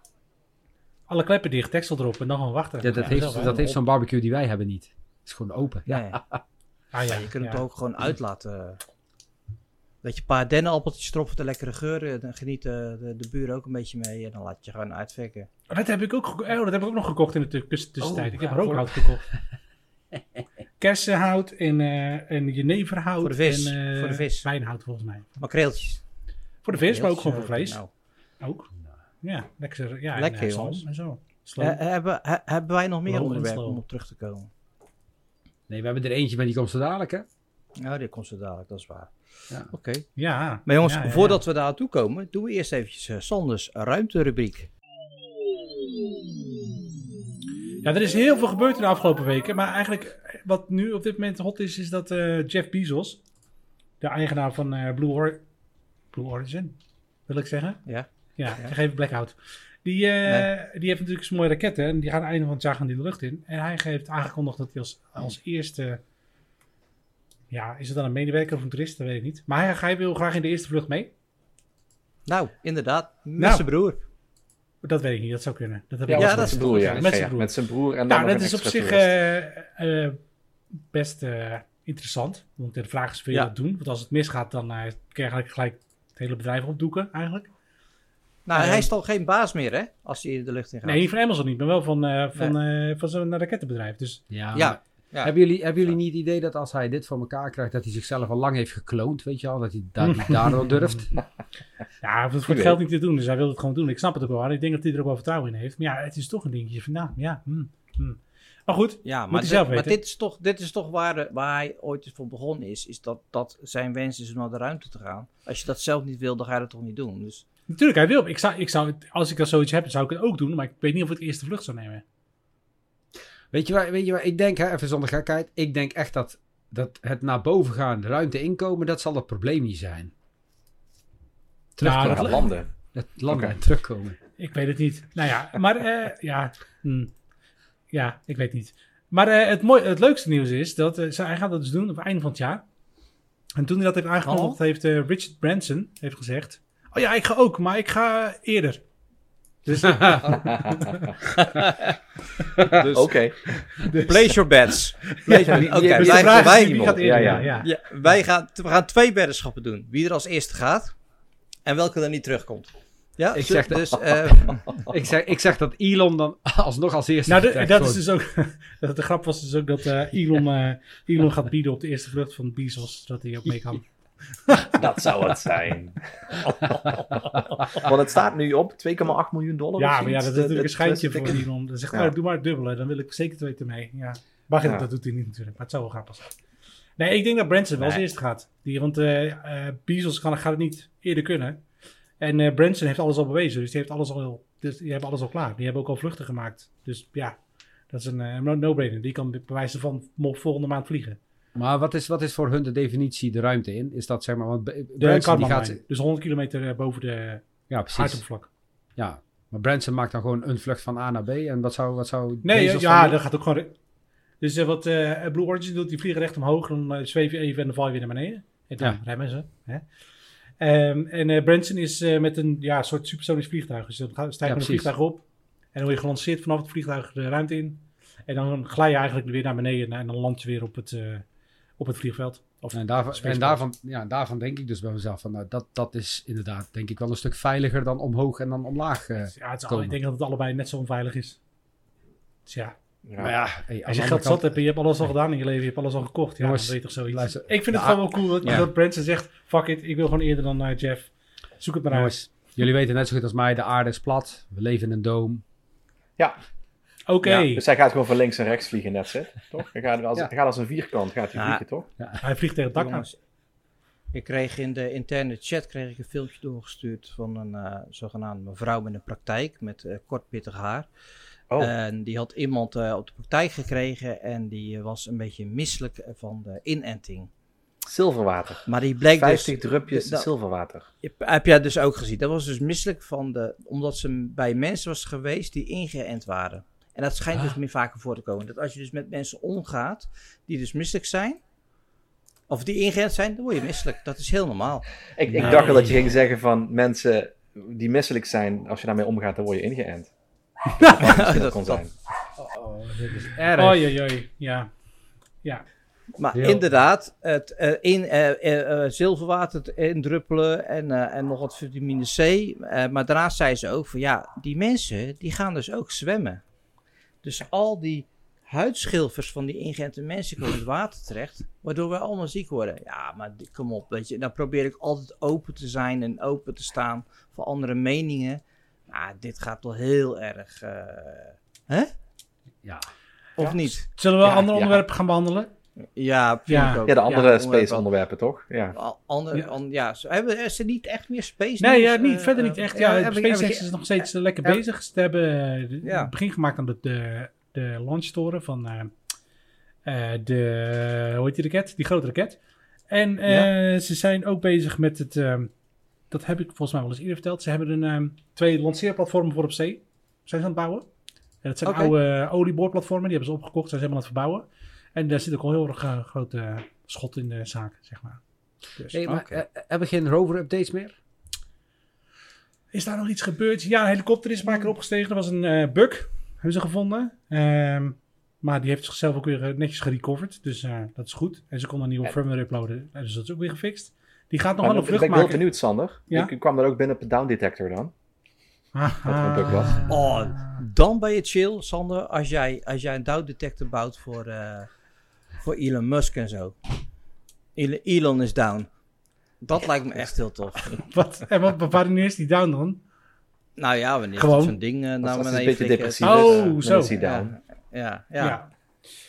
Alle kleppen dicht, deksel erop en dan gewoon wachten. Ja, dat Ja, heeft, dat heeft zo'n barbecue die wij hebben niet. Het is gewoon open. Ja. Nee. [laughs] Ah, ja, Je kunt het ook gewoon uitlaten. Dat je een paar dennenappeltjes erop voor de lekkere geur. eh, Dan genieten de, de buren ook een beetje mee. En dan laat je gewoon uitvekken. Dat heb ik ook, oh, dat heb ik ook nog gekocht in de tu- tuss- tussentijd. Oh, ik heb ja, rookhout gekocht. [laughs] Kersenhout en, eh en jeneverhout. Voor de vis, En, eh, voor de vis. Wijnhout volgens mij. Makreeltjes. Voor de vis, maar ook gewoon voor vlees. nou. Ook. Ja, lekker. Ja, Lekker, en, eh, zalm en zo. Slow. Eh, hebben, he- hebben wij nog meer en onderwerpen om op terug te komen? Nee, we hebben er eentje, maar die komt zo dadelijk, hè? Nou, dit komt zo dadelijk, dat is waar. Ja. Oké. ja. Maar jongens, Ja, ja, voordat we daar toe komen, doen we eerst eventjes eh, Sanders ruimterubriek. Ja, er is heel veel gebeurd in de afgelopen weken. Maar eigenlijk, wat nu op dit moment hot is, is dat eh, Jeff Bezos, de eigenaar van eh, Blue, Or- Blue Origin, wil ik zeggen. Ja. Ja, ik geef Blackout. Die, eh, die heeft natuurlijk zo'n mooie raketten. En die gaan einde van het jaar gaan die de lucht in. En hij heeft aangekondigd dat hij als, als eerste... Ja, is het dan een medewerker of een toerist? Dat weet ik niet. Maar hij, hij wil graag in de eerste vlucht mee. Nou, inderdaad, met Nou. zijn broer. Dat weet ik niet, dat zou kunnen. Dat heb Ja, ik Ja, dat met is zijn broer, ja. met Ja, zijn ja, broer. Met zijn broer en dan Nou, dat is op zich eh, eh, best interessant. Want de vraag is, wil je Ja. dat doen? Want als het misgaat, dan eh kun je eigenlijk gelijk het hele bedrijf opdoeken, eigenlijk. Nou, Eh, hij is toch geen baas meer, hè? Als hij de lucht in gaat. Nee, niet van Amazon niet, maar wel van, eh, van, eh, van zo'n rakettenbedrijf. Dus Ja. Ja. Ja. Hebben, jullie, hebben jullie niet het idee dat als hij dit voor elkaar krijgt, dat hij zichzelf al lang heeft gekloond, weet je al? Dat hij daar [laughs] niet daardoor durft? [laughs] ja, voor het geld niet te doen, dus hij wil het gewoon doen. Ik snap het ook wel. Ik denk dat hij er ook wel vertrouwen in heeft. Maar ja, het is toch een dingetje van, nou, ja. hmm, hmm. Maar goed, Ja, Moet maar, hij dit, zelf maar dit is toch, dit is toch waar, de- waar hij ooit voor begonnen is. Is dat, dat zijn wens is om naar de ruimte te gaan. Als je dat zelf niet wil, dan ga je dat toch niet doen. Dus natuurlijk, hij wil. Ik zou, ik zou, het- als ik dat zoiets heb, zou ik het ook doen. Maar ik weet niet of ik het eerste vlucht zou nemen. Weet je waar, weet je waar ik denk, hè, even zonder gekheid, ik denk echt dat, dat het naar boven gaan, de ruimte inkomen, dat zal het probleem niet zijn. Terugkomen. Nou, Ja, landen. het landen en terugkomen. Ik weet het niet. Nou ja, maar eh, ja, hmm. ja, ik weet niet. Maar eh, het, mooi, het leukste nieuws is dat eh, hij gaat dat dus doen op het einde van het jaar. En toen hij dat heeft aangekondigd, Oh. heeft eh, Richard Branson heeft gezegd: Oh ja, ik ga ook, maar ik ga eerder. Dus [laughs] dus Oké. place your bets. Place your- dus wij, wij, wie gaat eerder. Ja, Ja, ja. ja. ja, wij gaan, we gaan twee weddenschappen doen. Wie er als eerste gaat en welke er niet terugkomt. Ja, Ik zeg dat- dus, eh, [laughs] ik, zeg, ik zeg dat Elon dan [laughs] alsnog als eerste Nou, de- dat is dus ook. dat- de grap was dus ook dat eh, Elon, eh, Elon gaat bieden op de eerste vlucht van Bezos, zodat hij ook mee kan. [laughs] Dat zou het zijn. Want het staat nu op 2,8 miljoen dollar. Ja, maar ja, dat is natuurlijk een schijntje voor Elon. Dan zegt Ja. doe maar het dubbele, dan wil ik zeker weten mee. Ja. Maar Ja. dat doet hij niet natuurlijk, maar het zou wel grappig zijn. Nee, ik denk dat Branson wel als eerste gaat. Die, want eh eh Bezos kan, gaat het niet eerder kunnen. En eh, Branson heeft alles al bewezen, dus die heeft alles al, dus die hebben alles al klaar. Die hebben ook al vluchten gemaakt. Dus ja, dat is een eh, no- no-brainer. Die kan bewijzen van mocht volgende maand vliegen. Maar wat is, wat is voor hun de definitie de ruimte in? Is dat zeg maar, want De Branson die gaat... Dus 100 kilometer eh, boven de Ja, aardoppervlak. Ja, maar Branson maakt dan gewoon een vlucht van A naar B. En wat zou, wat zou Nee, ja, dat gaat ook gewoon... Dus eh, wat eh, Blue Origin doet, die vliegen recht omhoog, dan eh, zweef je even en dan val je weer naar beneden. En dan Ja. remmen ze. Hè? Ehm, en Branson is met een ja, soort supersonisch vliegtuig. Dus dan ga- stijg je Ja, een vliegtuig op. En dan word je gelanceerd vanaf het vliegtuig de ruimte in. En dan glij je eigenlijk weer naar beneden en dan land je weer op het, op het vliegveld. Of En daarvan, en daarvan, ja, daarvan denk ik dus bij mezelf van, nou, dat, dat is inderdaad denk ik wel een stuk veiliger dan omhoog en dan omlaag. eh. ja, het is al, komen. ik denk dat het allebei net zo onveilig is. Dus ja, Ja. Maar ja, hey, als je geld zat hebt en je hebt alles al gedaan in je leven, je hebt alles al gekocht. Ja, Jongens, dan weet je toch zoiets. luister, ik vind het gewoon wel cool dat, Ja. dat Branson zegt, fuck it, ik wil gewoon eerder dan eh, Jeff. Zoek het maar uit. Jongens, jullie weten net zo goed als mij, de aarde is plat. We leven in een doom. Oké, Ja, dus hij gaat gewoon van links en rechts vliegen, net zit. Toch? Hij gaat als, hij gaat als een vierkant gaat hij Ja. vliegen, toch? hij vliegt tegen het dak aan. Jongens, ik kreeg in de interne chat kreeg ik een filmpje doorgestuurd van een eh, zogenaamde mevrouw met een praktijk met eh, kort pittig haar. Oh, En die had iemand eh, op de praktijk gekregen en die was een beetje misselijk van de inenting. zilverwater. Maar die bleek 50 dus... drupjes dat- zilverwater. Heb jij dus ook gezien? Dat was dus misselijk van de... Omdat ze bij mensen was geweest die ingeënt waren. En dat schijnt dus meer vaker voor te komen. Dat als je dus met mensen omgaat die dus misselijk zijn... Of die ingeënt zijn, dan word je misselijk. Dat is heel normaal. Ik, ik Nee. dacht al dat je ging zeggen van mensen die misselijk zijn, als je daarmee omgaat, dan word je ingeënt. [laughs] Dat dat, kon dat- zijn. Oh, dit is erg. Oei, oei, oei. Ja. Ja. Maar Heel- inderdaad, het eh, in, eh, eh, zilverwater te indruppelen en, eh, en nog wat vitamine C. Eh, maar daarnaast zei ze ook van ja, die mensen die gaan dus ook zwemmen. Dus al die huidschilfers van die ingeënte mensen komen in het water terecht, waardoor we allemaal ziek worden. Ja, maar kom op, weet je. Dan probeer ik altijd open te zijn en open te staan voor andere meningen. Maar dit gaat wel heel erg, eh, hè? Ja. Of Ja. niet? Zullen we Ja, andere ja. onderwerpen gaan behandelen? Ja, Ja. Ja, de andere onderwerp space wel. onderwerpen, toch? Ja. Ander, Ja. ja. hebben ze niet echt meer space Nee, ja, niet, eh, verder eh, niet echt. eh, Ja, heb ik- SpaceX heb ik- is nog steeds eh, lekker bezig. Ze hebben eh, het begin gemaakt aan de, de, de launchtoren van eh, eh, de, hoe heet die raket? Die grote raket. En eh, ze zijn ook bezig met het, ehm, dat heb ik volgens mij wel eens eerder verteld. Ze hebben een, ehm, twee lanceerplatformen voor op zee. Zijn ze aan het bouwen. En dat zijn oude eh, olieboorplatformen, die hebben ze opgekocht. Zijn ze helemaal aan het verbouwen. En daar zit ook al heel erg eh, grote eh, schot in de zaak, zeg maar. Dus. Hey, maar, Oké. eh, hebben we geen rover-updates meer? Is daar nog iets gebeurd? Ja, een helikopter is een paar keer opgestegen. Er was een eh, bug, hebben ze gevonden. Ehm, maar die heeft zichzelf ook weer netjes gerecoverd. Dus eh, dat is goed. En ze kon een nieuwe En- firmware uploaden. Eh, Dus dat is ook weer gefixt. Die gaat nog Maar wel een ben vlucht ik wel maken. benieuwd, Sander. Ja? Ik kwam er ook binnen op de down detector dan. Ah, Wat een bug was. Oh, dan ben je chill, Sander, als jij, als jij een doubt detector bouwt voor, eh, voor Elon Musk en zo. Elon, is down. Dat lijkt me echt heel tof. [laughs] Wat? En wat, wanneer is die down dan? Nou ja, wanneer Gewoon. zo'n ding eh, Als, naar het een beneden beetje flikkert. depressief Oh, zo. is hij down. Ja, ja, ja, Ja.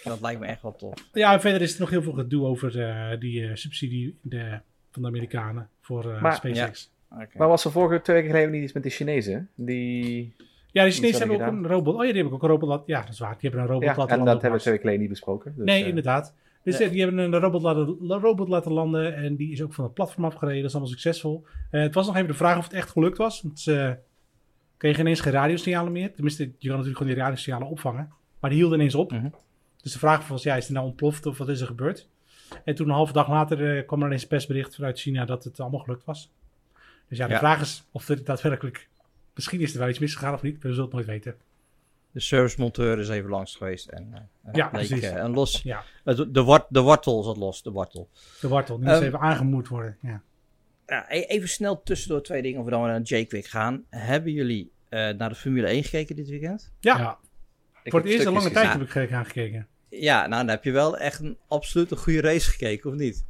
dat lijkt me echt wel tof. Ja, en verder is er nog heel veel gedoe over eh, die eh, subsidie de, van de Amerikanen voor eh, Maar- SpaceX. Oké. Maar was er vorige twee weken geleden niet iets met die Chinezen? Die... Ja, de Chinezen hebben ook een robot. Oh ja, die hebben ook een robot laten... Ja, dat is waar. Die hebben een robot Ja, laten en landen dat op hebben we Mars. twee weken geleden niet besproken. Dus, nee, eh, inderdaad. Dus Ja. eh, die hebben een robot laten, la- robot laten landen en die is ook van het platform afgereden. Dat is allemaal succesvol. Eh, het was nog even de vraag of het echt gelukt was. Want ze kregen ineens geen radiosignalen meer. Tenminste, je kan natuurlijk gewoon die radiosignalen opvangen. Maar die hielden ineens op. Mhm. Dus de vraag was, ja, is het nou ontploft of wat is er gebeurd? En toen een halve dag later kwam er ineens een persbericht vanuit China dat het allemaal gelukt was. Dus ja, de Ja. vraag is of er daadwerkelijk... Misschien is er wel iets misgegaan of niet. We zullen het nooit weten. De servicemonteur is even langs geweest en eh, Ja, bleek, precies. eh, een los. Ja. de, wart, de wortel zat los, de wortel. De wortel, die moest Ehm, even aangemoed worden. Ja. Ja, e- even snel tussendoor twee dingen voordat we naar J-Quick gaan. Hebben jullie eh, naar de Formule 1 gekeken dit weekend? Ja, Ja. voor het eerst in lange tijd gezien. heb ik gekeken- aangekeken. Ja, nou dan heb je wel echt een absoluut een goede race gekeken, of niet?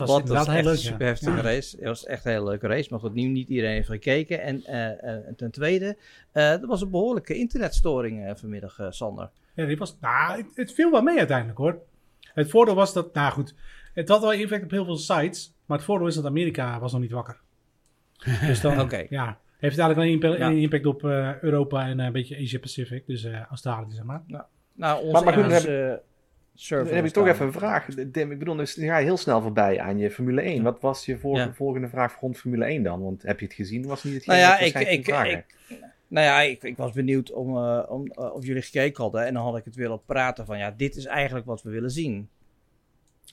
Het was Wat, inderdaad dat heel was leuk. een super heftige Ja. race. Het was echt een hele leuke race. Maar goed, niet, niet iedereen heeft gekeken. En eh, eh, en ten tweede, eh, er was een behoorlijke internetstoring eh, vanmiddag, eh, Sander. Ja, die was, nou, het, het viel wel mee uiteindelijk hoor. Het voordeel was dat, nou goed, het had wel effect op heel veel sites. Maar het voordeel is dat Amerika was nog niet wakker. [laughs] Dus dan Oké. ja, heeft het eigenlijk alleen Ja. een impact op eh, Europa en een beetje Asia Pacific. Dus eh, Australië, zeg maar. Nou, onze Maar- maar server Dan heb ik toch even een vraag. Dim, ik bedoel, dus ga je heel snel voorbij aan je Formule 1. Wat was je Ja. volgende vraag rond Formule 1 dan? Want heb je het gezien? Was niet het Nou ja, ik, ik, ik, nou ja, ik, ik was benieuwd om, eh, om, eh, of jullie gekeken hadden. En dan had ik het willen praten van, ja, dit is eigenlijk wat we willen zien.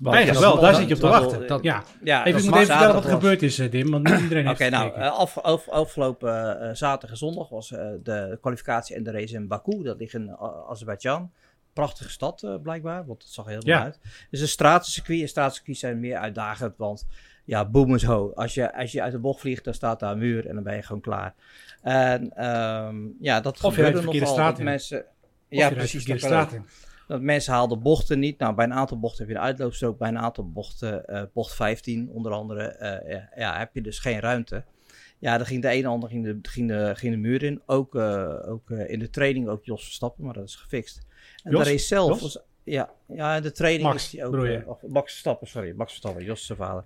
Want Eigenlijk wel, daar zit je op te wachten. dat- ja, Ja, even, ik moet even vertellen wat er gebeurd is, eh, Dim, want niet [clears throat] iedereen Oké, heeft nou, gekeken. af, af- afgelopen zaterdag en zondag was eh, de kwalificatie en de race in Baku. Dat ligt in uh, Azerbeidzjan. Prachtige stad eh, blijkbaar, want het zag er heel mooi Ja. uit. Is een stratencircuit en stratencircuits zijn meer uitdagend, want ja, boom is ho. Als je, als je uit de bocht vliegt, dan staat daar een muur en dan ben je gewoon klaar. En ehm, ja, dat Of gebeurde nogal. straat Dat in. mensen, Of ja, precies. de straat in. dat mensen haalden bochten niet. Nou, bij een aantal bochten heb je een uitloopstrook. Bij een aantal bochten, eh, bocht 15 onder andere, eh, ja, ja, heb je dus geen ruimte. Ja, dan ging de ene ander ging de, ging de, ging de muur in. Ook, ook in de training ook Jos Verstappen, maar dat is gefixt. En Jos? de race zelf Jos? was... Ja, ja, de training Max, is die ook... je? eh, of Max Verstappen, sorry. Max Verstappen, Jos zijn vader.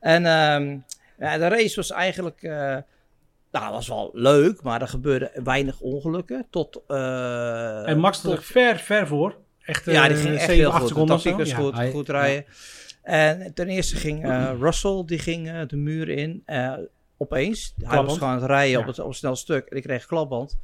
En ehm, ja, de race was eigenlijk... eh nou, was wel leuk, maar er gebeurde weinig ongelukken. Tot... eh, En Max tot- er ver, ver voor. Echt ja, die ging echt 7, heel 8 goed. De tactiek was goed, Hij- goed rijden. En ten eerste ging Russell die ging, de muur in. opeens. Hij was gewoon aan het rijden op, het, op een snel stuk. En ik kreeg klapband.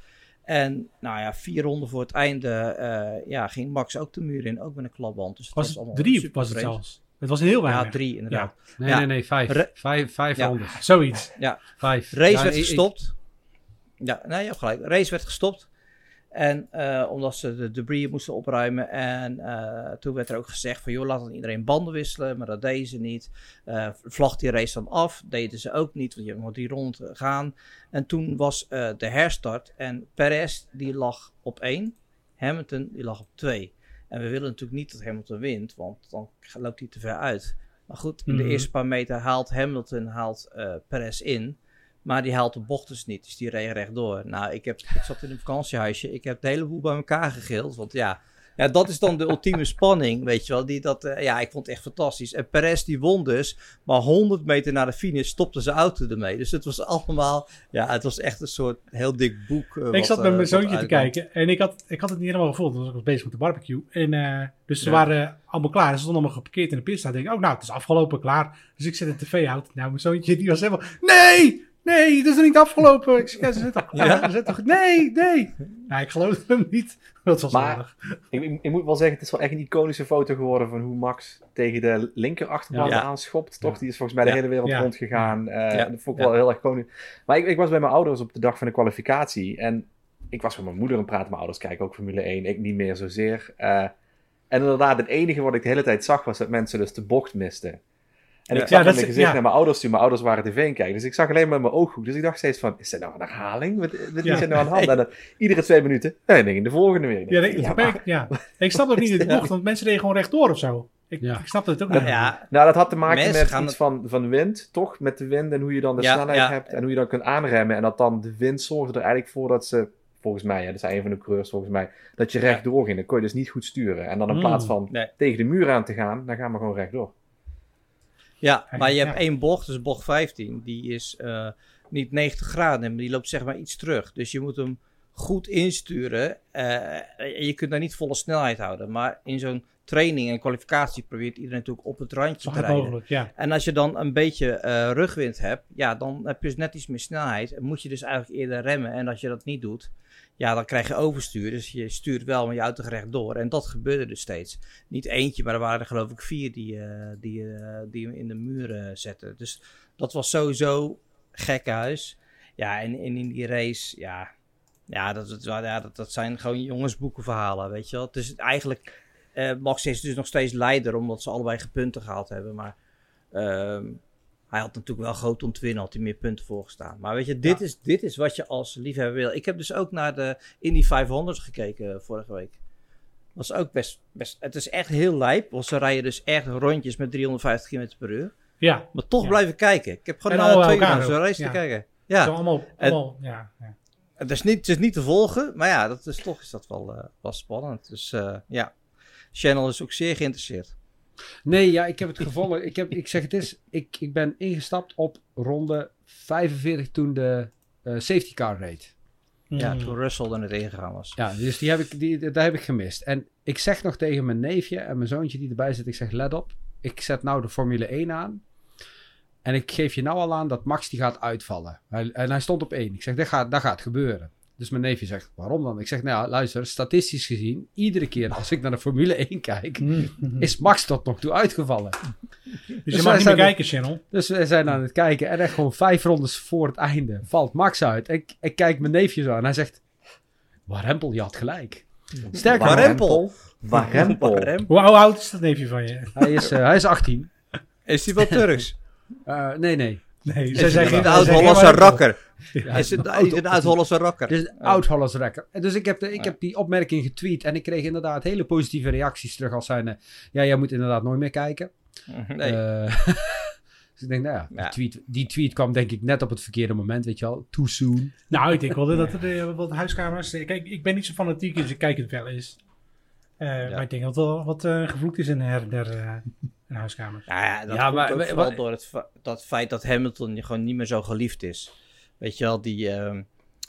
En nou ja, vier ronden voor het einde eh, ja, ging Max ook de muur in. Ook met een klapband. Dus het Was was, allemaal drie super was het zelfs. Het was heel weinig. Ja, drie inderdaad. Nee, Ja. nee, nee, vijf. Re- vijf vijf Ja. rondes. Zoiets. Vijf. Race Ja, werd ik- ik- gestopt. Ja, nee, je hebt gelijk. Race werd gestopt. En eh, omdat ze de debris moesten opruimen. En eh, toen werd er ook gezegd van... joh, laat dan iedereen banden wisselen. Maar dat deden ze niet. Eh vlag die race dan af. Deden ze ook niet. Want je moet die rond gaan. En toen was de herstart. En Perez die lag op 1. Hamilton die lag op 2. En we willen natuurlijk niet dat Hamilton wint. Want dan loopt hij te ver uit. Maar goed, in de Mhm. eerste paar meter haalt Hamilton haalt, Perez in. Maar die haalt de bocht dus niet. Dus die reed rechtdoor. Nou, ik, heb, ik zat in een vakantiehuisje. Ik heb de hele boel bij elkaar gegild. Want ja, ja, dat is dan de ultieme spanning. Weet je wel. Die, dat, eh, ja, ik vond het echt fantastisch. En Perez die won dus. Maar 100 meter naar de finish stopte zijn auto ermee. Dus het was allemaal... Ja, het was echt een soort heel dik boek. eh, ik wat, zat met eh, mijn zoontje te kijken en ik had, ik had het niet helemaal gevoeld, want ik was bezig met de barbecue. En, dus ze Ja. waren allemaal klaar ze stonden allemaal geparkeerd in de pitstraat. Ik denk, oh nou, het is afgelopen, klaar. Dus ik zet de tv uit. Nou, mijn zoontje die was helemaal, nee, nee, het is nog niet afgelopen. Ik zeg, ja, ze zit toch, Ja? ze zit toch, nee, nee. Nou, ik geloofde hem niet. Dat was Maar-. Ik, ik, ik moet wel zeggen, het is wel echt een iconische foto geworden van hoe Max tegen de linker achterband Ja. aanschopt. Toch? Ja. Die is volgens mij de Ja. hele wereld Ja. rondgegaan. Eh, Ja. Dat vond ik Ja. wel heel erg iconisch. Maar ik, ik was bij mijn ouders op de dag van de kwalificatie. En ik was met mijn moeder aan het praten. Mijn ouders kijken ook Formule 1. Ik niet meer zozeer. Eh, en inderdaad, het enige wat ik de hele tijd zag was dat mensen dus de bocht misten. En Ja. ik zag Ja, in dat mijn is- gezicht ja. naar mijn ouders toe. Mijn ouders waren tv kijken. Dus ik zag alleen maar mijn ooghoek. Dus ik dacht steeds van, is dit nou een herhaling? Wat, wat Ja. is er nou aan de hand? [laughs] En dan, iedere twee minuten, nee, ging de volgende weer. Ik Ja, nee, ja, dat maar- ik- ja. Ik snap ook niet in de [laughs] bocht, want mensen reden gewoon rechtdoor of zo. Ik, Ja. ik snapte het ook niet. Ja, Nou, dat had te maken met iets het- van, van wind, toch? Met de wind en hoe je dan de Ja, snelheid ja. hebt en hoe je dan kunt aanremmen. En dat dan de wind zorgde er eigenlijk voor dat ze, volgens mij, ja, dat zei een van de coureurs volgens mij, dat je rechtdoor ging. Dan kon je dus niet goed sturen. En dan in Mm. plaats van Nee. tegen de muur aan te gaan, dan gaan we gewoon rechtdoor. Ja, maar je hebt één bocht, dus bocht 15. Die is eh, niet 90 graden, maar die loopt zeg maar iets terug. Dus je moet hem goed insturen. en je kunt daar niet volle snelheid houden. Maar in zo'n training en kwalificatie probeert iedereen natuurlijk op het randje te rijden. mogelijk, ja. En als je dan een beetje eh, rugwind hebt, ja, dan heb je dus net iets meer snelheid. En moet je dus eigenlijk eerder remmen. En als je dat niet doet, ja, dan krijg je overstuur. Dus je stuurt wel, maar je auto rechtdoor. En dat gebeurde dus steeds. Niet eentje, maar er waren er geloof ik vier die, eh, die, eh, die hem in de muren zetten. Dus dat was sowieso gekhuis. Ja, en, en in die race, ja, ja, dat, dat, ja dat, dat zijn gewoon jongensboekenverhalen, weet je wel. Het is eigenlijk, eh, Max is dus nog steeds leider, omdat ze allebei gepunten gehaald hebben. Maar ehm, hij had natuurlijk wel groot om te winnen, had hij meer punten voorgestaan. Maar weet je, dit, Ja. is, dit is wat je als liefhebber wil. Ik heb dus ook naar de Indy 500 gekeken eh, vorige week. Was ook best, best, het is echt heel lijp, want ze rijden dus echt rondjes met 350 km per uur. Ja, Maar toch Ja. blijven kijken. Ik heb gewoon En na allemaal twee uur naar zo'n race Ja. te kijken. zo Ja, allemaal, En- allemaal ja, ja. het is, niet, het is niet te volgen, maar ja, dat is toch is dat wel, eh, wel spannend. Dus ja, Channel is ook zeer geïnteresseerd. Nee, ja, ik heb het gevolgd. Ik, heb, ik zeg het is, ik, ik ben ingestapt op ronde 45 toen de eh, safety car reed. Ja, Mm. toen Russell er net ingegaan was. Ja, dus die heb ik, die, daar heb ik gemist. En ik zeg nog tegen mijn neefje en mijn zoontje die erbij zit, ik zeg let op, ik zet nou de Formule 1 aan. En ik geef je nou al aan dat Max die gaat uitvallen. Hij, en hij stond op 1. Ik zeg, dat gaat, dat gaat gebeuren. Dus mijn neefje zegt, waarom dan? Ik zeg, nou ja, luister, statistisch gezien, iedere keer als ik naar de Formule 1 kijk, Mm. is Max tot nog toe uitgevallen. [laughs] Dus Dus je mag niet meer kijken, Channel. Dus we zijn aan het kijken en echt gewoon vijf rondes voor het einde valt Max uit. En ik, ik kijk mijn neefje zo aan en hij zegt, Warempel, je had gelijk. Sterker Warempel? Warempel. Hoe oud is dat neefje van je? hij is, eh, hij is 18. Is die wel Turks? [laughs] Eh, nee, nee. Nee, Is zij het zeggen een zij oud-Hollandse rakker? Ja, Is het oud- een oud-Hollandse rakker? Het is een oud-Hollands rekker. En Dus ik heb, de, ik heb die opmerking getweet en ik kreeg inderdaad hele positieve reacties terug als zijn... ja, jij moet inderdaad nooit meer kijken. Nee. Eh, [laughs] dus ik denk, nou ja, die. Tweet, die tweet kwam denk ik net op het verkeerde moment, weet je wel. Too soon. Nou, ik denk wel dat er eh, wat huiskamers... Kijk, ik ben niet zo fanatiek, dus ik kijk het wel eens. Eh, Maar ik denk dat er wel wat eh gevloekt is in her en der eh, in huiskamers. Nou ja, dat Ja, komt maar- ook maar- vooral maar- door het dat feit dat Hamilton gewoon niet meer zo geliefd is. Weet je wel, die... ehm,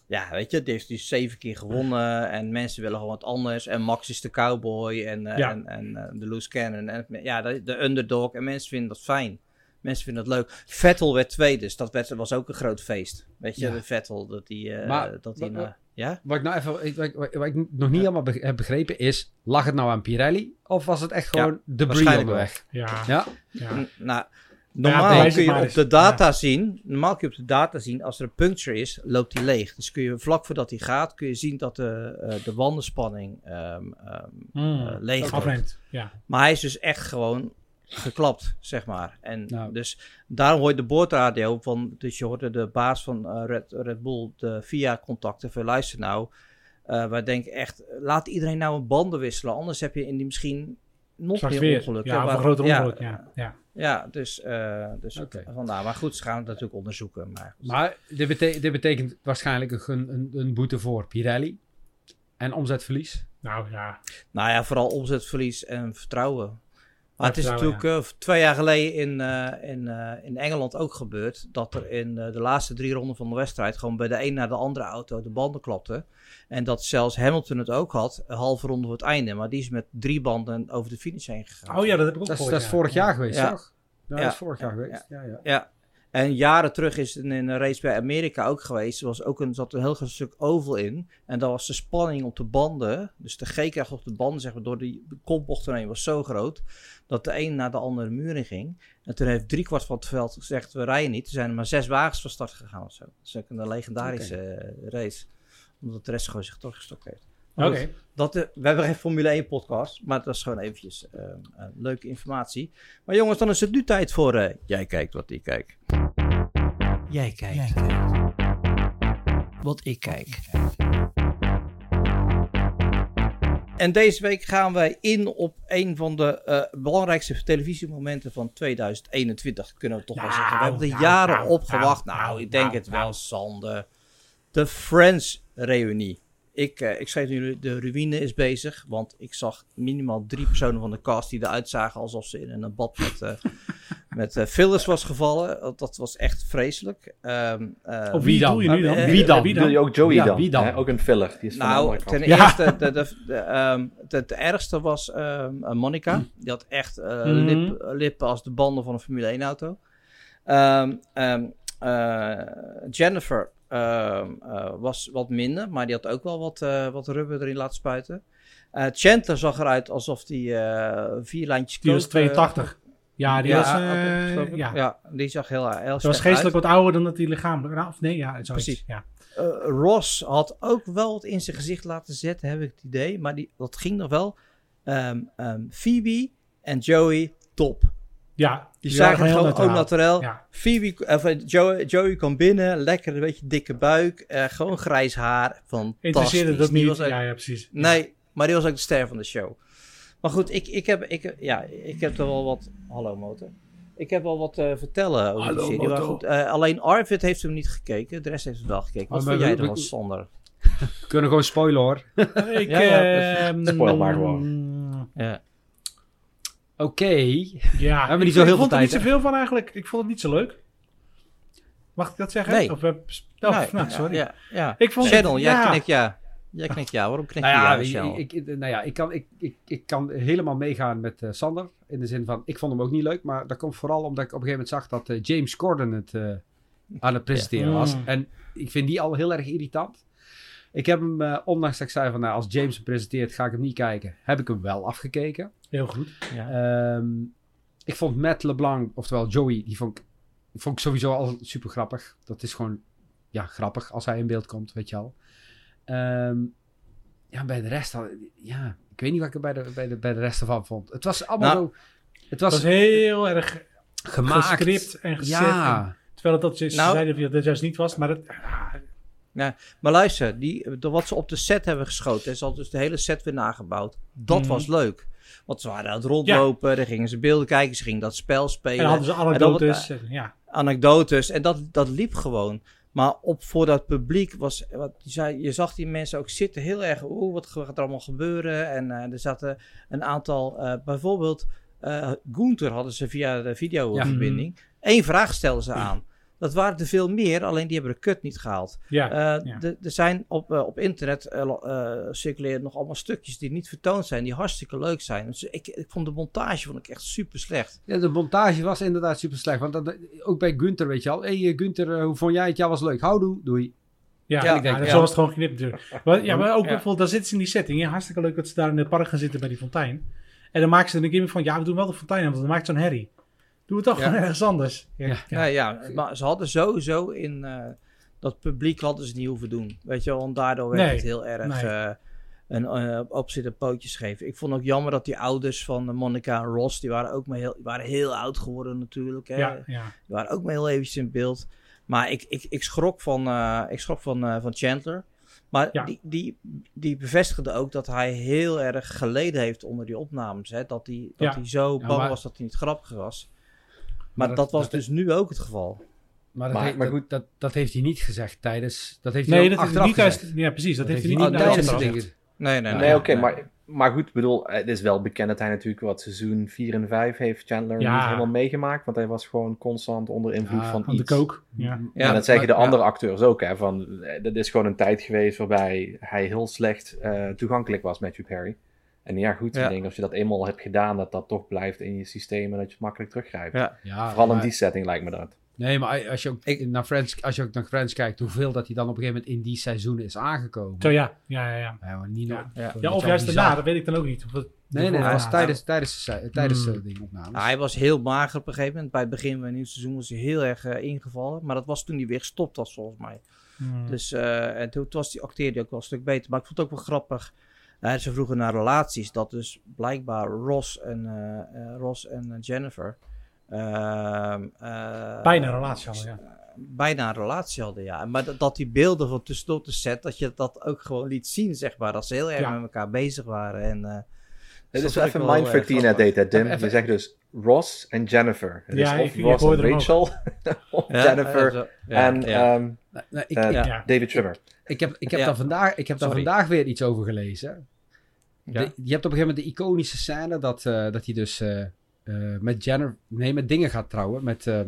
ja, weet je, die heeft die zeven keer gewonnen en mensen willen gewoon wat anders. En Max is de cowboy en, eh, Ja. en, en eh, de loose cannon. En, ja, de, de underdog. En mensen vinden dat fijn. Mensen vinden dat leuk. Vettel werd tweede, dus dat werd, was ook een groot feest. Weet je, Ja. de Vettel, dat die... eh, Maar- dat die wa- wa- na- ja? Wat ik nou even, ik- wat, ik- wat ik nog niet helemaal heb begrepen is, lag het nou aan Pirelli? Of was het echt gewoon debris waarschijnlijk onderweg? Ja, Ja? ja. Nou, ja, normaal kun het je op de data zien, normaal kun je op de data zien, als er een puncture is, loopt hij leeg. Dus kun je vlak voordat hij gaat, kun je zien dat de, eh, de wandenspanning ehm, ehm, Mm. eh, leeg. Afneemt, ja. Maar hij is dus echt gewoon geklapt, zeg maar. En Nou. dus daarom hoor je de boordradio van, dus je hoorde de baas van eh, Red, Red Bull, de via contacten, van luister nou, eh wij denken echt, laat iedereen nou een banden wisselen, anders heb je in die misschien nog Straks meer ongelukken. Ja, waar- een groter ongeluk, ja. ja. ja, dus, eh, dus vandaar. Maar goed, ze gaan het natuurlijk onderzoeken. Maar, Maar dit betekent waarschijnlijk een, een, een boete voor Pirelli. En omzetverlies. Nou ja, nou ja, vooral omzetverlies en vertrouwen. Maar het is natuurlijk eh, twee jaar geleden in, eh, in, eh, in Engeland ook gebeurd. Dat er in de laatste drie ronden van de wedstrijd gewoon bij de een naar de andere auto de banden klapten. En dat zelfs Hamilton het ook had, een halve ronde voor het einde. Maar die is met drie banden over de finish heen gegaan. oh ja, dat heb ik ook Dat is, gehoord, dat is vorig jaar geweest, Ja. toch? Ja, Ja. dat is vorig jaar Ja. geweest. Ja, ja. En jaren terug is het in een race bij Amerika ook geweest. Er was ook een, zat een heel groot stuk oval in. En dan was de spanning op de banden. Dus de G-kracht op de banden, zeg maar, door die kopbocht heen was zo groot. Dat de een naar de andere muur in ging. En toen heeft driekwart van het veld gezegd: we rijden niet. Er zijn er maar zes wagens van start gegaan of zo. Dat is ook een legendarische eh, race. Omdat de rest gewoon zich toch heeft. Oké. dat, eh, we hebben geen Formule 1 podcast, maar dat is gewoon eventjes eh, leuke informatie. Maar jongens, dan is het nu tijd voor eh, Jij kijkt wat ik kijk. Jij kijkt. Wat ik kijk. En deze week gaan wij in op een van de eh, belangrijkste televisiemomenten van 2021, kunnen we toch wel Nou, zeggen. We hebben er nou, jaren nou, op gewacht. nou, Nou, nou, ik denk nou, het wel, nou. Sander. De Friends-reunie. Ik, eh, ik schreef jullie, de ruïne is bezig. Want ik zag minimaal drie personen van de cast die eruit zagen alsof ze in een bad met, eh [laughs] met eh, fillers was gevallen. Dat- was echt vreselijk. Ehm, eh, Op Wie wie dan? doe je nu dan? Wie dan? Wie Bedoel je dan? ook Joey Ja, dan? wie dan? Hè? Ook een filler. Die is Nou, ten Ja. eerste, de, de, de, ehm, de, de ergste was ehm eh, Monica. Die had echt eh, Mhm. lip, lippen als de banden van een Formule 1 auto. Ehm, ehm, eh, Jennifer ehm, was wat minder, maar die had ook wel wat, eh, wat rubber erin laten spuiten. Eh Chandler zag eruit alsof die eh, vier lijntjes Die was coke, eh, 82. Ja, die ja, was... eh, ja. ja, die zag heel, Ze was geestelijk uit. wat ouder dan dat hij lichamelijk... nou, Of nee, ja, zoiets. Precies. Ja. Eh, Ross had ook wel wat in zijn gezicht laten zetten, heb ik het idee. Maar die, dat ging nog wel. Ehm, ehm, Phoebe en Joey, top. Ja, Die zagen heel gewoon ook naturel. Ja. Phoebe, of, eh, Joey, Joey kwam binnen, lekker een beetje dikke buik. eh, gewoon grijs haar. Fantastisch. Interesseerde dat niet. was ook- ja, ja, precies. Nee, maar die was ook de ster van de show. Maar goed, ik, ik, heb, ik, ja, ik heb er wel wat... Hallo, motor. Ik heb wel wat te vertellen over Hallo, die serie. Goed, eh, alleen Arvid heeft hem niet gekeken. De rest heeft hem wel gekeken. Wat Oh, vind maar jij ervan, [laughs] we- Sander? We kunnen gewoon spoilen hoor. Ik, Ja, ja, ehm, Spoil maar gewoon. Ja. Oké. Ja, hebben niet ik- zo heel ik vond veel er niet tijd, zoveel van eigenlijk. Ik vond het niet zo leuk. Mag ik dat zeggen? Nee. Of, oh, Nee, nou, sorry. Ja, ja. Ik vond Channel, het- jij ja. knikt ja. Jij knikt ja. Waarom knik je Nou ja, ja, ik, ik, ik- nou ja ik, kan, ik, ik, ik kan helemaal meegaan met eh, Sander. In de zin van, ik vond hem ook niet leuk. Maar dat komt vooral omdat ik op een gegeven moment zag dat eh, James Corden het eh, aan het presenteren Ja. was. Mm. En ik vind die al heel erg irritant. Ik heb hem, ondanks dat ik zei van, nou, als James hem presenteert, ga ik hem niet kijken. Heb ik hem wel afgekeken. Heel goed. ja. Ehm, ik vond Matt LeBlanc, oftewel Joey, die vond ik, vond ik sowieso al super grappig. Dat is gewoon, ja, grappig als hij in beeld komt, weet je al. Ehm, ja, bij de rest, al, ja, ik weet niet wat ik er bij de, bij de, bij de rest ervan vond. Het was allemaal Nou, zo, het Het was, was heel erg gemaakt. gescript en gezet. Ja, En- terwijl het dat ze Nou- zeiden dat het juist niet was. Maar het, ah, Maar luister, die, wat ze op de set hebben geschoten, en ze hadden dus de hele set weer nagebouwd. Dat Mhm. was leuk. Want ze waren aan het rondlopen, dan gingen ze beelden kijken, ze gingen dat spel en spelen. dan hadden ze anekdotes. en ja. anekdotes. En dat, dat liep gewoon. Maar op, voor dat publiek was. Wat, je, zei, je zag die mensen ook zitten heel erg. Oeh, wat gaat er allemaal gebeuren? En eh, er zaten een aantal. eh, bijvoorbeeld. eh Gunther hadden ze via de videoverbinding. Eén vraag stelden ze aan. Dat waren er veel meer, alleen die hebben de kut niet gehaald. Ja, Eh, ja. Er zijn op, eh, op internet eh, circuleren nog allemaal stukjes die niet vertoond zijn, die hartstikke leuk zijn. Dus ik, ik vond de montage vond ik echt super slecht. ja, de montage was inderdaad super slecht. Want dat, ook bij Gunther, weet je al. Hé hey, eh, Gunther, hoe vond jij het? Ja, was leuk. Houdoe, doei. Ja, Ja, ik denk, ja. zo was het gewoon geknipt natuurlijk. Maar, ja, maar ook Ja. bijvoorbeeld, daar zitten ze in die setting. Ja, hartstikke leuk dat ze daar in het park gaan zitten bij die fontein. En dan maken ze er een keer van, ja, we doen wel de fontein want dan maakt zo'n herrie. Doe het toch Ja. gewoon [laughs] ergens anders. Ja, Ja. Ja, ja, maar ze hadden sowieso in eh, dat publiek hadden ze niet hoeven doen. Weet je wel, want daardoor werd Nee, het heel erg nee. eh, een eh, op zitten pootjes geven. Ik vond ook jammer dat die ouders van Monica en Ross, die waren ook maar heel, waren heel oud geworden natuurlijk. Hè? ja, ja. Die waren ook maar heel eventjes in beeld. Maar ik, ik, ik schrok van, eh, ik schrok van, eh, van Chandler. Maar Ja. die, die, die bevestigde ook dat hij heel erg geleden heeft onder die opnames. Hè? Dat, hij, dat Ja. hij zo Ja, bang maar- was dat hij niet grappig was. Maar, dat, dat- was dat- dus nu ook het geval. Maar, dat, Maar- heeft- maar dat- goed. Dat, dat heeft hij niet gezegd tijdens... Dat heeft hij Nee, ook dat heeft achteraf niet thuis. gezegd. Ja, precies. Dat, Dat heeft hij niet achteraf gezegd. gezegd. Nee, nee, Nee, oké, nee. maar, maar goed, bedoel, het is wel bekend dat hij natuurlijk wat seizoen 4 en 5 heeft Chandler Ja. niet helemaal meegemaakt, want hij was gewoon constant onder invloed Ja, van Aan de kook. Ja. Ja, en dat zeggen de andere acteurs ook, hè, van, eh, dat is gewoon een tijd geweest waarbij hij heel slecht eh, toegankelijk was, Matthew Perry. En ja, goed, Ja. ik denk als je dat eenmaal hebt gedaan, dat dat toch blijft in je systeem en dat je het makkelijk teruggrijpt. Ja. Ja, Vooral in die setting lijkt me dat. Nee, maar als je, ook Ik- naar Friends, als je ook naar Friends kijkt, hoeveel dat hij dan op een gegeven moment in die seizoenen is aangekomen. Zo ja, ja, ja. ja. Ja, maar niet Ja. nog- Ja. dat Ja, is of juist daarna, dat weet ik dan ook niet. Of het- Nee, nee, was tijdens, tijdens, de, tijdens de Hmm. dingopnames. Nou, hij was heel mager op een gegeven moment. Bij het begin van het nieuwe seizoen was hij heel erg eh, ingevallen. Maar dat was toen hij weer gestopt was, volgens mij. Hmm. Dus eh, en toen, toen was die acteerde hij ook wel een stuk beter. Maar ik vond het ook wel grappig. Ze vroegen naar relaties. Dat dus blijkbaar Ross en, eh, eh, Ross en eh, Jennifer... ehm, eh, Bijna een relatie hadden, ja. Bijna een relatie hadden, ja. Maar dat, dat die beelden van tussendoor de set... dat je dat ook gewoon liet zien, zeg maar. Dat ze heel erg Ja. met elkaar bezig waren. En, eh, Het dat is even een mindfuck die je net deed, hè, Dim. Even- Je zegt dus Ross en Jennifer. Het Ja, is of ik Ross en. Rachel, [laughs] of Ja, Jennifer en. David Trimmer. Ik heb, ik heb, Ja. daar, vandaag, ik heb daar vandaag weer iets over gelezen. Ja. De- je hebt op een gegeven moment de iconische scène dat, eh, dat hij dus eh, eh, met Jennifer, nee, met dingen gaat trouwen. Met eh,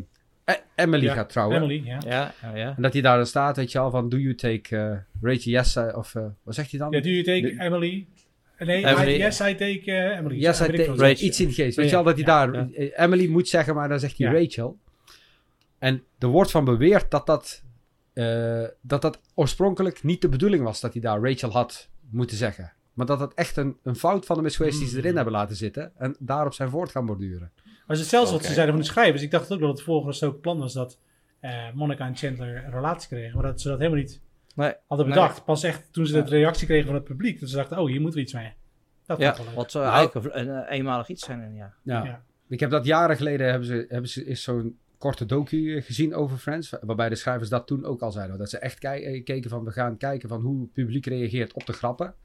E- Emily Ja, gaat trouwen. Emily, ja. Ja, ja, ja. En dat hij daar dan staat, weet je al, van do you take Rachel yes, of eh, wat zegt hij dan? Ja, do you take De- Emily? Nee, Emily. I, yes, I take Emily. Yes, I take-. Rachel. iets in de geest. Weet Ja, je al dat hij ja, daar ja. Emily moet zeggen, maar dan zegt hij Ja. Rachel. En er wordt van beweerd dat dat, eh, dat dat oorspronkelijk niet de bedoeling was dat hij daar Rachel had moeten zeggen. Maar dat dat echt een, een fout van hem is geweest die ze erin Hmm. hebben laten zitten. En daarop zijn voort gaan borduren. Maar het is hetzelfde wat ze zeiden van de schrijvers. Ik dacht ook dat het volgens ook plan was dat eh Monica en Chandler een relatie kregen. Maar dat ze dat helemaal niet Nee, hadden Nee. bedacht. Pas echt toen ze de reactie kregen van het publiek. Dat ze dachten, oh, hier moeten we iets mee. Dat ja, wat zou Nou- eigenlijk een, een eenmalig iets zijn. En ja. Ja. Ja. Ik heb dat jaren geleden hebben ze, hebben ze is zo'n korte docu eh, gezien over Friends. Waarbij de schrijvers dat toen ook al zeiden. Dat ze echt eh, keken van we gaan kijken van hoe het publiek reageert op de grappen.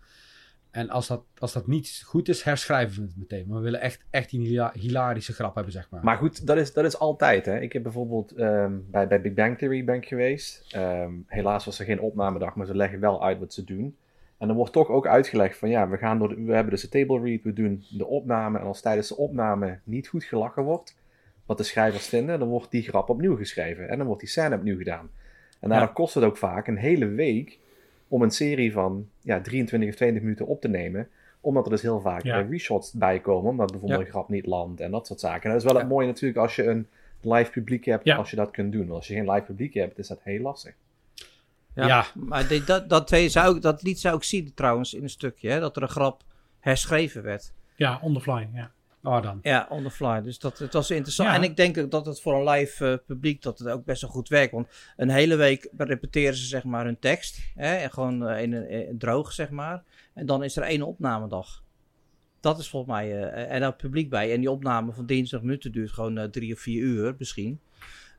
En als dat, als dat niet goed is, herschrijven we het meteen. Maar we willen echt, echt hila- hilarische grap hebben, zeg maar. Maar goed, dat is, dat is altijd. Hè. Ik heb bijvoorbeeld ehm, bij, bij Big Bang Theory ben geweest. Ehm, helaas was er geen opnamedag, maar ze leggen wel uit wat ze doen. En dan wordt toch ook uitgelegd van ja, we, gaan door we hebben dus de table read, we doen de opname. En als tijdens de opname niet goed gelachen wordt, wat de schrijvers vinden, dan wordt die grap opnieuw geschreven. En dan wordt die scène opnieuw gedaan. En daardoor Ja. kost het ook vaak een hele week om een serie van ja, 23 of 20 minuten op te nemen. Omdat er dus heel vaak Ja. eh, reshots bij komen, omdat bijvoorbeeld Ja. een grap niet landt en dat soort zaken. En dat is wel Ja. het mooie natuurlijk als je een live publiek hebt, Ja. als je dat kunt doen. Want als je geen live publiek hebt, is dat heel lastig. Ja, Ja. maar dit- dat, dat, ze ook, dat liet ze ook zien trouwens in een stukje, hè, dat er een grap herschreven werd. Ja, on the fly, ja. Oh, dan. Ja, on the fly. Dus dat, het was interessant. Ja. En ik denk dat het voor een live eh, publiek dat het ook best wel goed werkt. Want een hele week repeteren ze zeg maar hun tekst. Hè, en gewoon eh, in een, in- droog, zeg maar. En dan is er één opnamedag. Dat is volgens mij... eh, en daar publiek bij. En die opname van dinsdag minuten duurt gewoon eh, drie of vier uur misschien.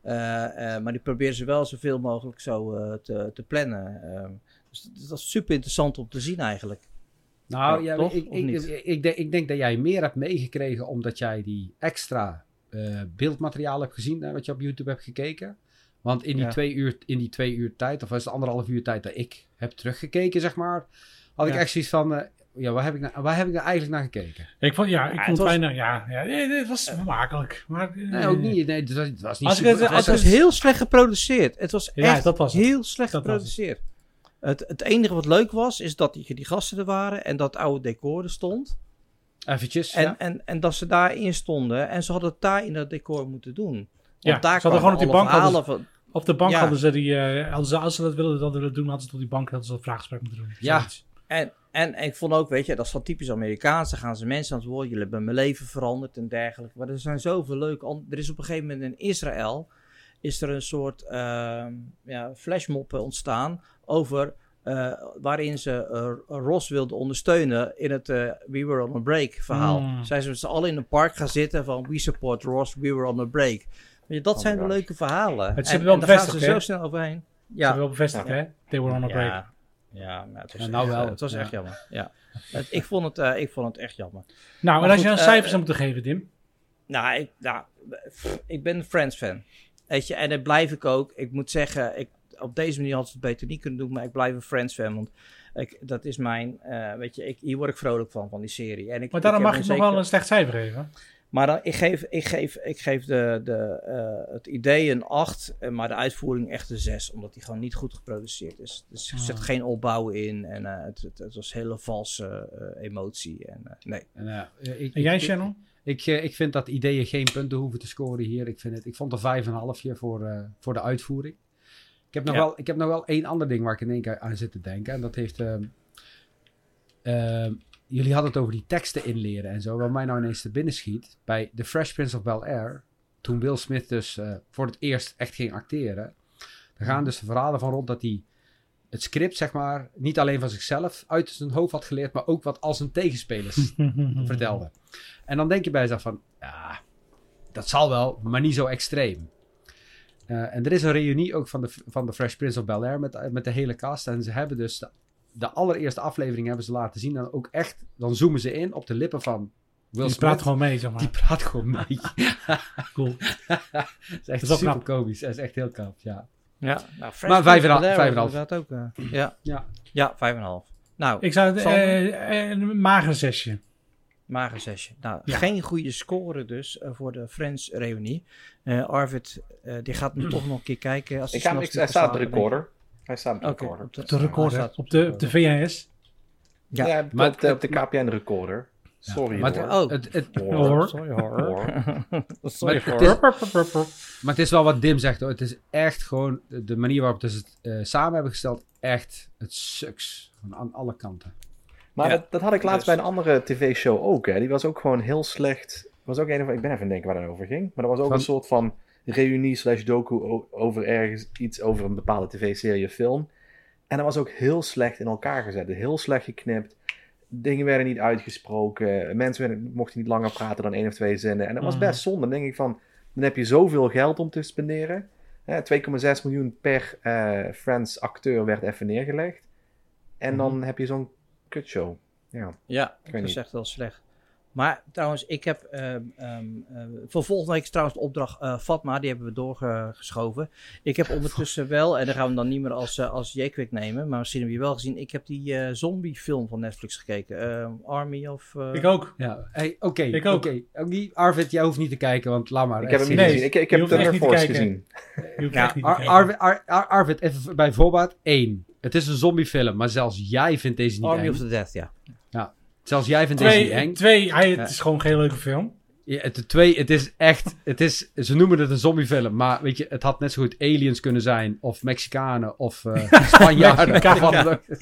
Eh, eh, maar die proberen ze wel zoveel mogelijk zo eh, te, te plannen. Ehm, dus dat is super interessant om te zien eigenlijk. Nou, Ja, ja, toch? ik, ik, ik, ik denk, ik denk dat jij meer hebt meegekregen omdat jij die extra eh, beeldmateriaal hebt gezien, hè, wat je op YouTube hebt gekeken. Want in die, Ja. twee uur, in die twee uur tijd, of was het anderhalf uur tijd dat ik heb teruggekeken, zeg maar, had ik echt zoiets van, eh, ja, waar heb, ik nou, waar heb ik nou eigenlijk naar gekeken? Ik vond, ja, ik Ja, vond het bijna, ja, ja, nee, het was vermakelijk. Maar, eh, Nee, ook niet. Nee, het was, het was niet Als super- het- was heel slecht geproduceerd. Het was Ja, echt dat was het. heel slecht Dat was geproduceerd. Het, het enige wat leuk was, is dat die, die gasten er waren en dat oude decor er stond. eventjes, En, ja. en, en dat ze daarin stonden en ze hadden het daar in dat decor moeten doen. Want Ja, daar ze hadden gewoon op die bank hadden van. Op de bank Ja. hadden ze die, hadden ze, als ze dat wilden, dat doen, hadden ze op die bank hadden ze dat vraaggesprek moeten doen. Ja. En, en, en ik vond ook, weet je, dat is wel typisch Amerikaans. Dan gaan ze mensen aan het woord. Jullie hebben mijn leven veranderd en dergelijke. Maar er zijn zoveel leuke. Er is op een gegeven moment in Israël. Is er een soort ehm ja, flashmoppen ontstaan. Over. eh, waarin ze eh, Ross wilden ondersteunen in het eh, We Were on a Break verhaal. Mm. Zijn ze met z'n allen in een park gaan zitten van We support Ross, We Were on a Break. Je, dat Oh zijn de leuke verhalen. Het en, wel en daar gaan ze zo snel overheen. Ze Ja, hebben wel bevestigd, Ja. hè? They were on a break. ja, ja, maar het was, Ja, nou echt, wel. het was Ja. echt jammer. Ja. Het- ik, vond het, eh, ik vond het echt jammer. Nou, Maar en als je een eh, cijfer zou moeten geven, Dim. Nou, ik, nou, pff, ik ben een Friends-fan. Weet je, en dat blijf ik ook. Ik moet zeggen, ik, op deze manier had ze het beter niet kunnen doen, maar ik blijf een Friends-fan. Want ik, dat is mijn, eh, weet je, ik, hier word ik vrolijk van, van die serie. En ik, Maar daarom ik mag je nog zeker- wel een slecht cijfer geven. Maar dan, ik geef, ik geef, ik geef de, de, eh, het idee een 8, eh, maar de uitvoering echt een 6. Omdat die gewoon niet goed geproduceerd is. Dus er zit Ah. geen opbouw in en eh, het, het, het was hele valse eh, emotie. En, eh, nee. En, ik, En jij, ik- Shannon? Ik, eh, ik vind dat ideeën geen punten hoeven te scoren hier. Ik, vind het, ik vond een 5,5 voor, eh, voor de uitvoering. Ik heb, nog Ja. wel, ik heb nog wel één ander ding waar ik in één keer aan zit te denken. En dat heeft... ehm, ehm, jullie hadden het over die teksten inleren en zo. Wat mij nou ineens te binnen schiet. Bij The Fresh Prince of Bel-Air. Toen Will Smith dus eh, voor het eerst echt ging acteren. Er gaan dus de verhalen van rond dat hij het script, zeg maar, niet alleen van zichzelf uit zijn hoofd had geleerd, maar ook wat al zijn tegenspelers [laughs] vertelde. En dan denk je bij jezelf van, ja, dat zal wel, maar niet zo extreem. Eh, en er is een reunie ook van de, van de Fresh Prince of Bel-Air met, met de hele cast. En ze hebben dus de, de allereerste aflevering hebben ze laten zien. En ook echt, dan zoomen ze in op de lippen van Will Die Smith. praat gewoon mee, zeg maar. Die praat gewoon mee. [laughs] Cool. [laughs] dat is echt is wel super knap. komisch. Dat is echt heel knap, ja. Ja, nou, Maar vijf en half- vijf en half. Dat ook. eh, ja, Ja. ja, vijf en half. Nou, Ik zou het Sander? eh, een mager zesje. mager zesje. Nou, Ja. geen goede score dus eh, voor de Friends reunie. Eh, Arvid, eh, die gaat nu toch nog een keer kijken. Als Ik hij ga, ik, hij staat op de recorder. Hij staat op de recorder. op de, de recorder. Op de, op de VHS. Ja. Ja, Maar op de, op de KPN recorder. Sorry Maar hoor. het, Oh. het, het, Hoor. Sorry hoor. [laughs] Sorry Maar hoor. het is- Maar het is wel wat Dim zegt hoor. Het is echt gewoon de manier waarop ze het eh, samen hebben gesteld. Echt, het sucks. Van aan alle kanten. Maar Ja. dat, dat had ik laatst Dus- bij een andere tv-show ook. Hè. Die was ook gewoon heel slecht. Was ook een of, ik ben even het denken waar dat over ging. Maar dat was ook Van- een soort van reunie slash docu o- over ergens iets over een bepaalde tv-serie of film. En dat was ook heel slecht in elkaar gezet. Heel slecht geknipt. Dingen werden niet uitgesproken. Mensen werden, mochten niet langer praten dan één of twee zinnen. En dat was Mhm. best zonde. Dan denk ik van, dan heb je zoveel geld om te spenderen. Hè, 2,6 miljoen per eh Friends acteur werd even neergelegd. En dan heb je zo'n kutshow. Ja. Ja, dat is niet. echt wel slecht. Maar trouwens, ik heb ehm ehm eh, voor volgende week is trouwens de opdracht eh, Fatma, die hebben we doorgeschoven. Ik heb ondertussen wel, en dan gaan we hem dan niet meer als, eh, als J-Quick nemen, maar misschien heb je wel gezien, ik heb die eh zombie film van Netflix gekeken. Ehm, Army of... eh, Ik ook. Ja, hey, oké. Ik ook. oké. Ook niet- Arvid, jij hoeft niet te kijken, want laat maar. Ik heb hem niet Nee, gezien. Ik, ik je heb hoeft echt Thunder niet te Force kijken. gezien. Je hoeft Ja, echt niet te Ar- kijken. Arvid, Ar- Ar- Arvid, even bij voorbaat. één. Het is een zombiefilm, maar zelfs jij vindt deze niet Army of the Dead, ja. Zelfs jij vindt deze niet Twee, eng. twee hij, het is gewoon geen leuke film. Ja, het, twee, het is echt, het is, ze noemen het een zombiefilm, maar weet je, het had net zo goed aliens kunnen zijn, of Mexicanen, of eh [laughs] Spanjaarden. of Oh, ja. echt- het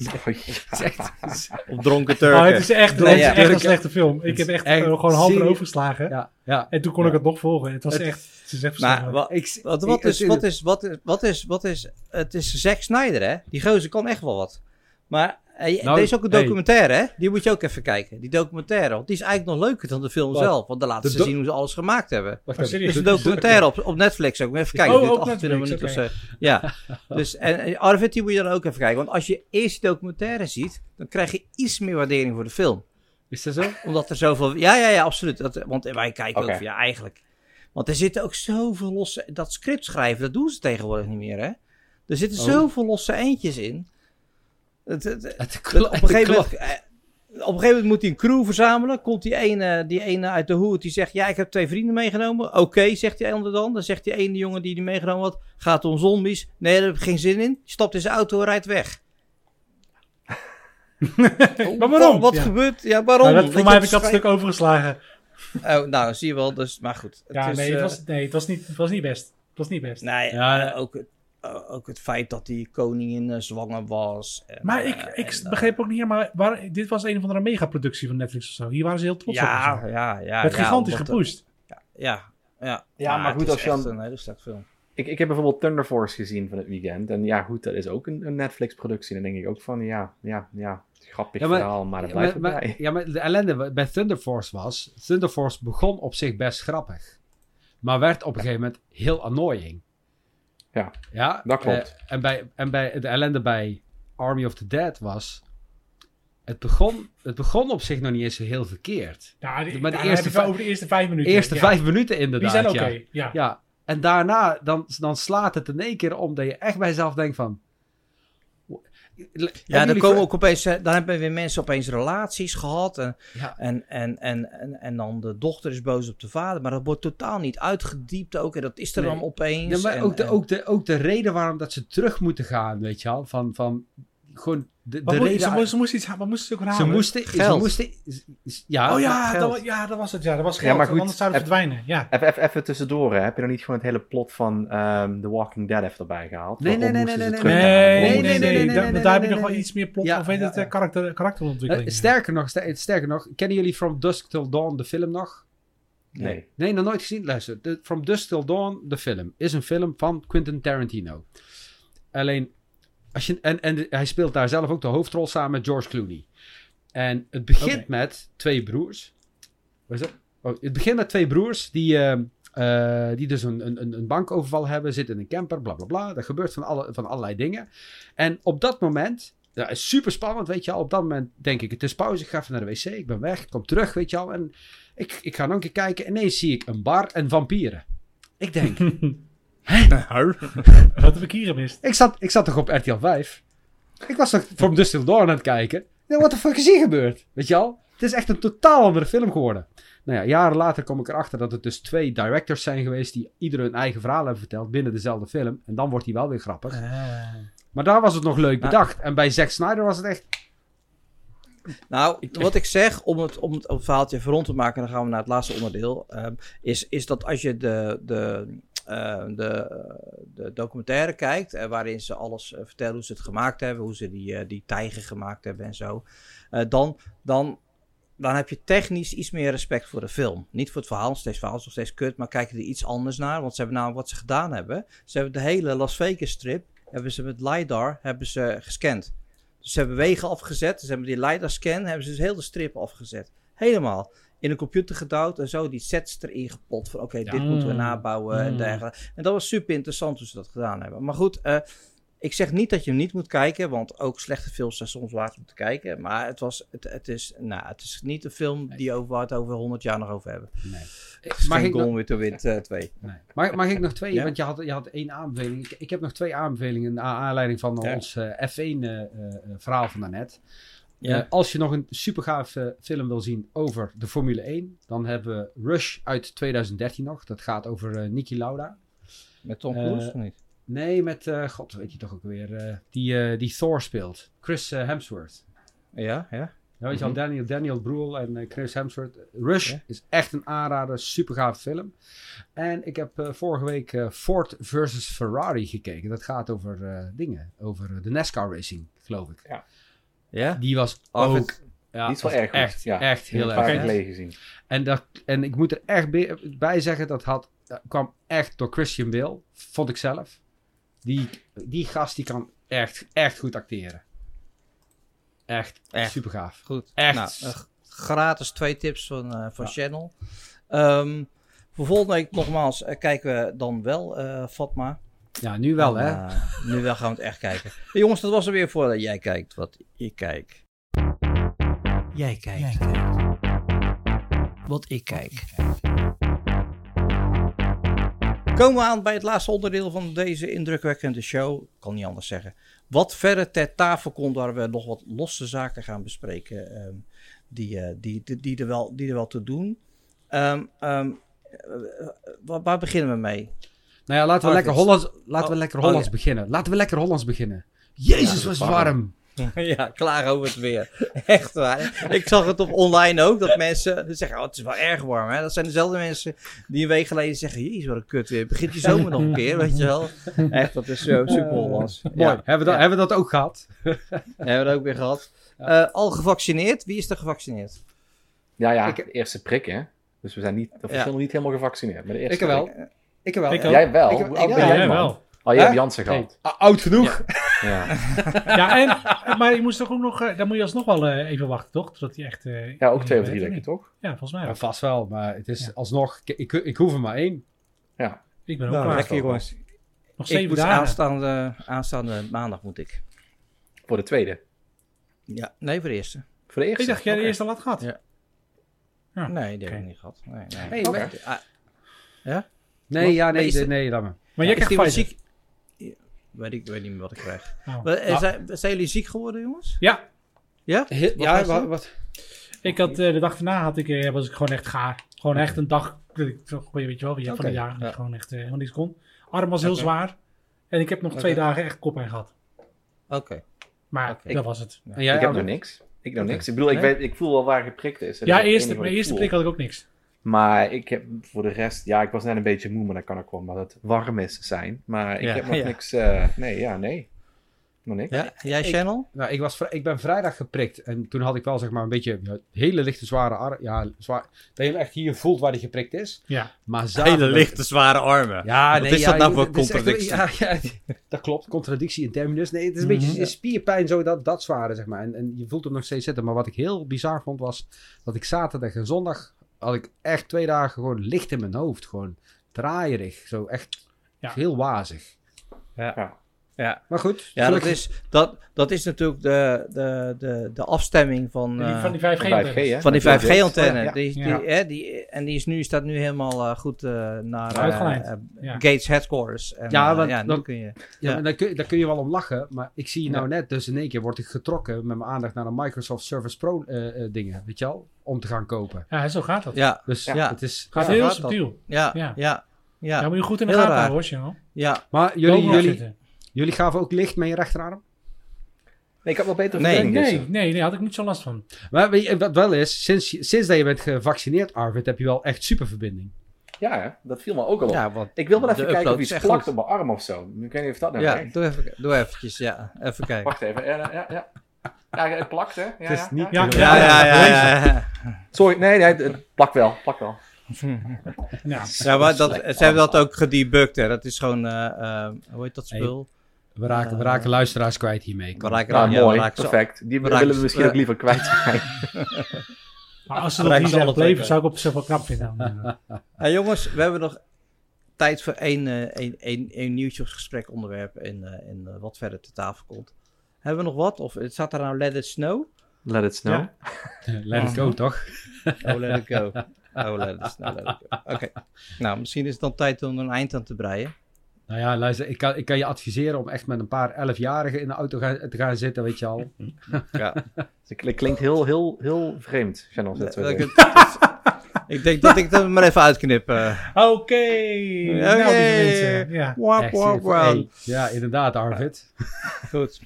is echt- Of Dronken Oh, Turken. het is echt, het is echt een slechte film. Ik heb echt, echt eh, gewoon half overgeslagen. ja, ja. En toen kon ik het nog volgen. Het was Het- echt, het is echt Maar verschrikkelijk. wat, Ik, wat, wat, ik- is, wat, is, wat, is, wat, is, wat is... Het is Zack Snyder, hè? Die gozer kan echt wel wat. Maar eh, Nou, er is ook een hey. documentaire, hè? Die moet je ook even kijken. Die documentaire. Want die is eigenlijk nog leuker dan de film Wat? zelf. Want dan laten De ze zien hoe ze alles gemaakt hebben. Wacht Oh, serieus? Is een documentaire op, op Netflix ook. Even kijken, Oh, duurt op 28 minuten of zo. Ja. [laughs] Dus, en en Arvid, die moet je dan ook even kijken. Want als je eerst die documentaire ziet, dan krijg je iets meer waardering voor de film. Is dat zo? Omdat er zoveel... Ja, ja, ja, absoluut. Dat, want wij kijken ook van, ja, eigenlijk... Want er zitten ook zoveel losse... Dat script schrijven, dat doen ze tegenwoordig niet meer, hè? Er zitten Oh. zoveel losse eentjes in. Het, het- het- Het dat op, een gegeven moment, eh, op een gegeven moment moet hij een crew verzamelen. Komt die ene, die ene uit de hoed die zegt: Ja, ik heb twee vrienden meegenomen. Oké, zegt die ander dan. Dan zegt die ene jongen die die meegenomen had: Gaat om zombies. Nee, daar heb ik geen zin in. Stapt in zijn auto en rijdt weg. [laughs] maar waarom? Wat Ja. gebeurt? Ja, waarom? Nou, dat, voor mij heb ik dat stuk overgeslagen. Oh, nou, zie je wel. Dus, maar goed. Het Ja, is, nee, het eh, was, nee het, was niet, het was niet best. Het was niet best. Nee, Ja, eh, ook, het- eh, ook het feit dat die koningin eh, zwanger was. En, Maar ik, eh, ik en, begreep ook niet helemaal... Waar, dit was een of andere megaproductie van Netflix of zo. Hier waren ze heel trots op. ja, zo. ja, ja. werd ja, gigantisch omdat, gepusht. eh, Ja, ja. Ja, maar het goed, is als je dan- een hele slechte film. Ik, ik heb bijvoorbeeld Thunder Force gezien van het weekend. En ja, goed, dat is ook een, een Netflix-productie. En dan denk ik ook van, ja, ja, ja, grappig Ja, maar- verhaal, maar dat Ja, blijft maar, erbij. maar, ja, maar de ellende bij Thunder Force was... Thunder Force begon op zich best grappig. Maar werd op een gegeven moment heel annoying. Ja, Ja, dat klopt. eh, en, bij, en bij de ellende bij Army of the Dead was... Het begon, het begon op zich nog niet eens zo heel verkeerd. Ja, die, Maar de eerste vijf- over de eerste vijf De minuten. eerste ja. vijf minuten Die inderdaad, zijn oké, ja. ja. Ja, en daarna dan, dan slaat het in één keer om dat je echt bij jezelf denkt van... Ja, dan komen ook opeens, eh, dan hebben weer mensen opeens relaties gehad. En, Ja. en, en, en, en, en dan de dochter is boos op de vader. Maar dat wordt totaal niet uitgediept ook. En dat is er Nee. dan opeens. Ja, maar en, ook, de, en- ook, de, ook de reden waarom dat ze terug moeten gaan, weet je wel. Van, van gewoon de, de moet- reden... ze, mo- ze moesten iets Wat moesten ze ook ze halen? moesten... Ze Geld. moesten ja, Oh ja geld. dat, ja, dat was het. Ja, dat was Ja, geld. maar goed, anders zouden ze verdwijnen. Ja. Even, even, even tussendoor, hè. heb je dan niet gewoon het hele plot van ehm, The Walking Dead even erbij gehaald? Nee, nee, nee, moesten nee, ze nee, Nee, nee, nee, moesten nee, ze- nee, daar, nee, daar heb nee, je nog wel nee. iets meer plot, Ja, of weet ja, het, ja. karakter, karakterontwikkeling. Eh, sterker, nog, ster- sterker nog, kennen jullie From Dusk Till Dawn, de film nog? Nee. Nee, nog nooit gezien. Luister, From Dusk Till Dawn, de film, is een film van Quentin Tarantino. Alleen, als je, en, en hij speelt daar zelf ook de hoofdrol samen met George Clooney. En het begint met twee broers. Wat is dat? Oh, het begint met twee broers die, ehm, eh, die dus een, een, een bankoverval hebben, zitten in een camper, bla bla bla. Er gebeurt van, alle, van allerlei dingen. En op dat moment, ja, is super spannend, weet je al. Op dat moment denk ik, het is pauze, ik ga even naar de wc, ik ben weg, ik kom terug, weet je al. En ik, ik ga nog een keer kijken. Ineens zie ik een bar en vampieren. Ik denk, [laughs] [laughs] Wat heb ik hier gemist? ik zat, ik zat toch op RTL 5? Ik was toch From Dust Till Dawn aan het kijken? Ja, what the fuck is hier gebeurd? Weet je al? Het is echt een totaal andere film geworden. Nou ja, jaren later kom ik erachter dat het dus twee directors zijn geweest... die ieder hun eigen verhaal hebben verteld binnen dezelfde film. En dan wordt hij wel weer grappig. Maar daar was het nog leuk Nou. bedacht. En bij Zack Snyder was het echt... Nou, wat ik zeg, om het, om het, om het verhaaltje even rond te maken, dan gaan we naar het laatste onderdeel. ehm, is, is dat als je de, de, eh, de, de documentaire kijkt, waarin ze alles eh, vertellen hoe ze het gemaakt hebben, hoe ze die, eh, die tijger gemaakt hebben en zo, eh, dan, dan, dan heb je technisch iets meer respect voor de film. Niet voor het verhaal, steeds verhaal steeds kut, maar kijken er iets anders naar. Want ze hebben namelijk wat ze gedaan hebben. Ze hebben de hele Las Vegas strip, hebben ze met LiDAR, hebben ze gescand. Dus ze hebben wegen afgezet. Ze hebben die LiDAR-scan, hebben ze dus heel de strip afgezet. Helemaal. In een computer gedouwd en zo die sets erin gepot. Van oké, dit Ja. moeten we nabouwen en Mm. dergelijke. En dat was super interessant hoe ze dat gedaan hebben. Maar goed, eh, Ik zeg niet dat je hem niet moet kijken, want ook slechte films zijn soms waard om te kijken. Maar het, was, het, het, is, nou, het is niet een film die over, waar we het over 100 jaar nog over hebben. Nee. Het Mag ik, nog, Gone with the Wind eh, 2. nee. mag, mag ik nog twee? Ja? Want je had, je had één aanbeveling. Ik, ik heb nog twee aanbevelingen naar aanleiding van Ja. ons eh, F1-verhaal van daarnet. Ja. Eh, als je nog een super gaaf film wil zien over de Formule 1, dan hebben we Rush uit 2013 nog. Dat gaat over eh Niki Lauda. Met Tom Eh, Cruise of niet? Nee, met, eh, god weet je toch ook weer, eh, die, eh, die Thor speelt. Chris eh, Hemsworth. Ja, ja. Ja, weet je al, Mhm. Daniel, Daniel Bruhl en eh, Chris Hemsworth. Rush Ja. is echt een aanrader, super gaaf film. En ik heb eh, vorige week eh, Ford versus Ferrari gekeken. Dat gaat over eh, dingen, over eh, de NASCAR racing, geloof ik. Ja? Die was ook... Ja, Die is wel was erg goed, Echt, ja. echt heel erg. vaak geleden gezien. En, dat, en ik moet er echt bij, zeggen, dat had, dat kwam echt door Christian Bale, vond ik zelf. Die, die gast die kan echt, echt goed acteren. Echt, Echt. super gaaf. Goed. Echt. Nou, gratis twee tips van, eh, van Channel. Ehm, voor volgende week nogmaals eh, kijken we dan wel, eh, Fatma. Ja, nu wel En, hè. eh, nu wel gaan we het echt kijken. Hey, jongens, dat was er weer voor. Jij kijkt wat ik kijk. Jij kijkt. Wat ik kijk. Komen we aan bij het laatste onderdeel van deze indrukwekkende show. Ik kan niet anders zeggen. Wat verder ter tafel komt, waar we nog wat losse zaken gaan bespreken. ehm, die, eh, die, die, die, er wel, die er wel te doen. Ehm, ehm, eh, waar, waar beginnen we mee? Nou ja, laten we lekker Hollands, laten we Oh, lekker oh, Hollands ja. beginnen. Laten we lekker Hollands beginnen. Jezus, Ja, was warm. warm. [laughs] Ja, klaar over het weer. [laughs] Echt waar. Ik zag het op online ook, dat mensen zeggen, oh, het is wel erg warm. Hè? Dat zijn dezelfde mensen die een week geleden zeggen, jezus, wat een kut weer. Begint die zomer nog een keer, weet je wel. [laughs] Echt, dat is zo super Hollands. Mooi. Ja, Hebben, we dat, hebben we dat ook gehad? hebben we dat ook weer gehad. Eh, al gevaccineerd? Wie is er gevaccineerd? Ja, ja, Ik- de eerste prik, hè. Dus we zijn niet, officieel Ja. nog niet helemaal gevaccineerd. Maar de eerste Ik wel. prik. Ik wel. Ik. Jij wel? Ik- ik- ja, jij, wel. Oh, jij hebt Jansen gehad. oud genoeg. Ja. [laughs] Ja, en, maar je moest toch ook nog, eh, dan moet je alsnog wel eh, even wachten, toch? Totdat hij echt... eh, ja, ook twee of drie weken, toch? Ja, volgens mij vast wel, maar het is Ja. alsnog... Ik, ik, ik hoef er maar één. Ja. Ik ben ook Nou, klaar. lekker jongens. Nog Ik zeven moet dagen. aanstaande, aanstaande maandag moet ik. Voor de tweede. Ja, nee, voor de eerste. Voor de eerste. Ik dacht jij de eerste al had gehad. Ja. Ja. Nee, die heb ik niet gehad. Nee, nee. Maar- Ah, Wat? ja, nee, Nee, is nee, nee, laat maar. Maar jij krijgt Pfizer. ziek? Ja, Weet ik weet niet meer wat ik krijg. Oh. Maar, eh, Ah. zijn, zijn jullie ziek geworden, jongens? Ja, Ja? He- Wat ja, wat, wat? ik had eh, de dag daarna had ik, eh, was ik gewoon echt gaar. Gewoon echt een dag, dat ik toch, weet je wel, van de jaar ja. gewoon echt helemaal niks kon. Arm was heel zwaar. En ik heb nog twee dagen echt koppijn gehad. Oké. Maar dat was het. En jij, Ik heb nog niks. Ik nog Oké. niks. Ik bedoel, ik, Nee? weet, ik voel wel waar geprikt is. Dat Ja, eerste, eerste prik had ik ook niks. Maar ik heb voor de rest... Ja, ik was net een beetje moe, maar dat kan ook wel omdat het warm is zijn. Maar ik Ja, heb nog ja. niks... eh, nee, ja, nee. Nog niks. Ja, jij Ik- Channel? Nou, ik, was, vri- ik ben vrijdag geprikt. En toen had ik wel zeg maar een beetje ja, hele lichte zware arm. Ja, zwaar. Dat je hem echt hier voelt waar hij geprikt is. Ja. Maar zaterdag... zware armen. Ja, Wat nee, is ja, dat nou voor echt- contradictie? ja, ja, dat klopt, contradictie in terminus. Nee, het is een Mhm. beetje spierpijn, zo dat, dat zware, zeg maar. En, en je voelt hem nog steeds zitten. Maar wat ik heel bizar vond, was dat ik zaterdag en zondag had ik echt twee dagen gewoon licht in mijn hoofd. Gewoon draaierig, zo echt Ja. heel wazig. Ja. Ja, Maar goed, ja dat, is, dat, dat is natuurlijk de, de, de, de afstemming van, Die- eh, van die 5G. Van 5G, hè? van die Met 5G-antenne. beeld. Ja. Die, die, hè, die, en die is nu, staat nu helemaal eh, goed eh, naar Ja. Gates Headquarters. En, Ja, want ja, nu dan- kun je... Ja, daar, kun, daar kun je wel om lachen. Maar ik zie nou Ja. net, dus in één keer word ik getrokken met mijn aandacht naar de Microsoft Service Pro eh, eh, dingen, weet je wel? Om te gaan kopen. Ja, zo gaat dat. Ja, Dus Ja. het is... Gaat Ja, heel subtiel. ja, Ja. ja, ja. Moet je goed in de gaten houden, hoor, ja. Maar jullie, jullie, zitten. Jullie gaven ook licht met je rechterarm? Nee, ik heb wel beter Nee, Nee, nee, nee, had ik niet zo last van. Maar weet je, wat wel is, sinds, je- sinds dat je bent gevaccineerd, Arvid, heb je wel echt super verbinding. Ja, hè, dat viel me ook al op. Ja, Ik wil wel even kijken of iets plakt goed. op mijn arm of zo. Ik weet niet of dat nou ja, werkt. doe, even, doe eventjes, ja. Even kijken. Wacht even. Ja, ja, ja. Ja, het plakt, hè? Ja, Het is ja, niet ja. Ja, Ja, ja, ja, ja. Sorry, nee, nee, het plakt wel. Plakt wel. Ja. Ja, maar dat, ze hebben dat ook gedebugged, hè. Dat is gewoon, eh, eh, hoe heet dat spul? We raken, we Eh, raken luisteraars kwijt hiermee. We raken, Nou, ja, we mooi. raken Perfect. Die we raken willen we misschien ook liever kwijt zijn. [laughs] Maar als ze dat niet zelf leven, zou ik op zich wel knap vinden. Ja, [laughs] jongens, we hebben nog tijd voor één, eh, één, één, één nieuwtje of gesprekonderwerp en, eh, en eh, wat verder te tafel komt. Hebben we nog wat? Of staat er nou Let It Snow? Let it snow. Ja. [laughs] Let it go, toch? Oh, let it go. Oh, let it snow, let it go. Oké. Nou, misschien is het dan tijd om een eind aan te breien. Nou ja, luister, ik kan, ik kan je adviseren om echt met een paar elfjarigen in de auto gaan, te gaan zitten, weet je al. [laughs] Ja. Het kl- klinkt heel, heel, heel vreemd, Channel Dat Z2. ik, [laughs] ik denk dat ik het er maar even uitknip. eh. Oké. Nou, mensen. Ja. Wap, Echt, wap, wap. hey, ja, inderdaad, Arvid. [laughs] Goed.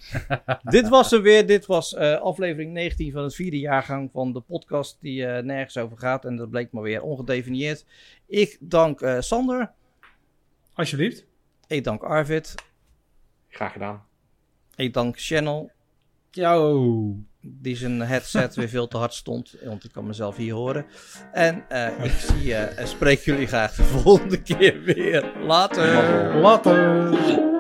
dit was hem weer. Dit was eh, aflevering 19 van het vierde jaargang van de podcast die eh, nergens over gaat. En dat bleek maar weer ongedefinieerd. Ik dank eh, Sander. Alsjeblieft. Ik dank Arvid. Graag gedaan. Ik dank Channel. Yo. Die zijn headset weer veel te hard stond. Want ik kan mezelf hier horen. En eh, ik zie eh, en spreek jullie graag de [laughs] volgende keer weer. Later. Later.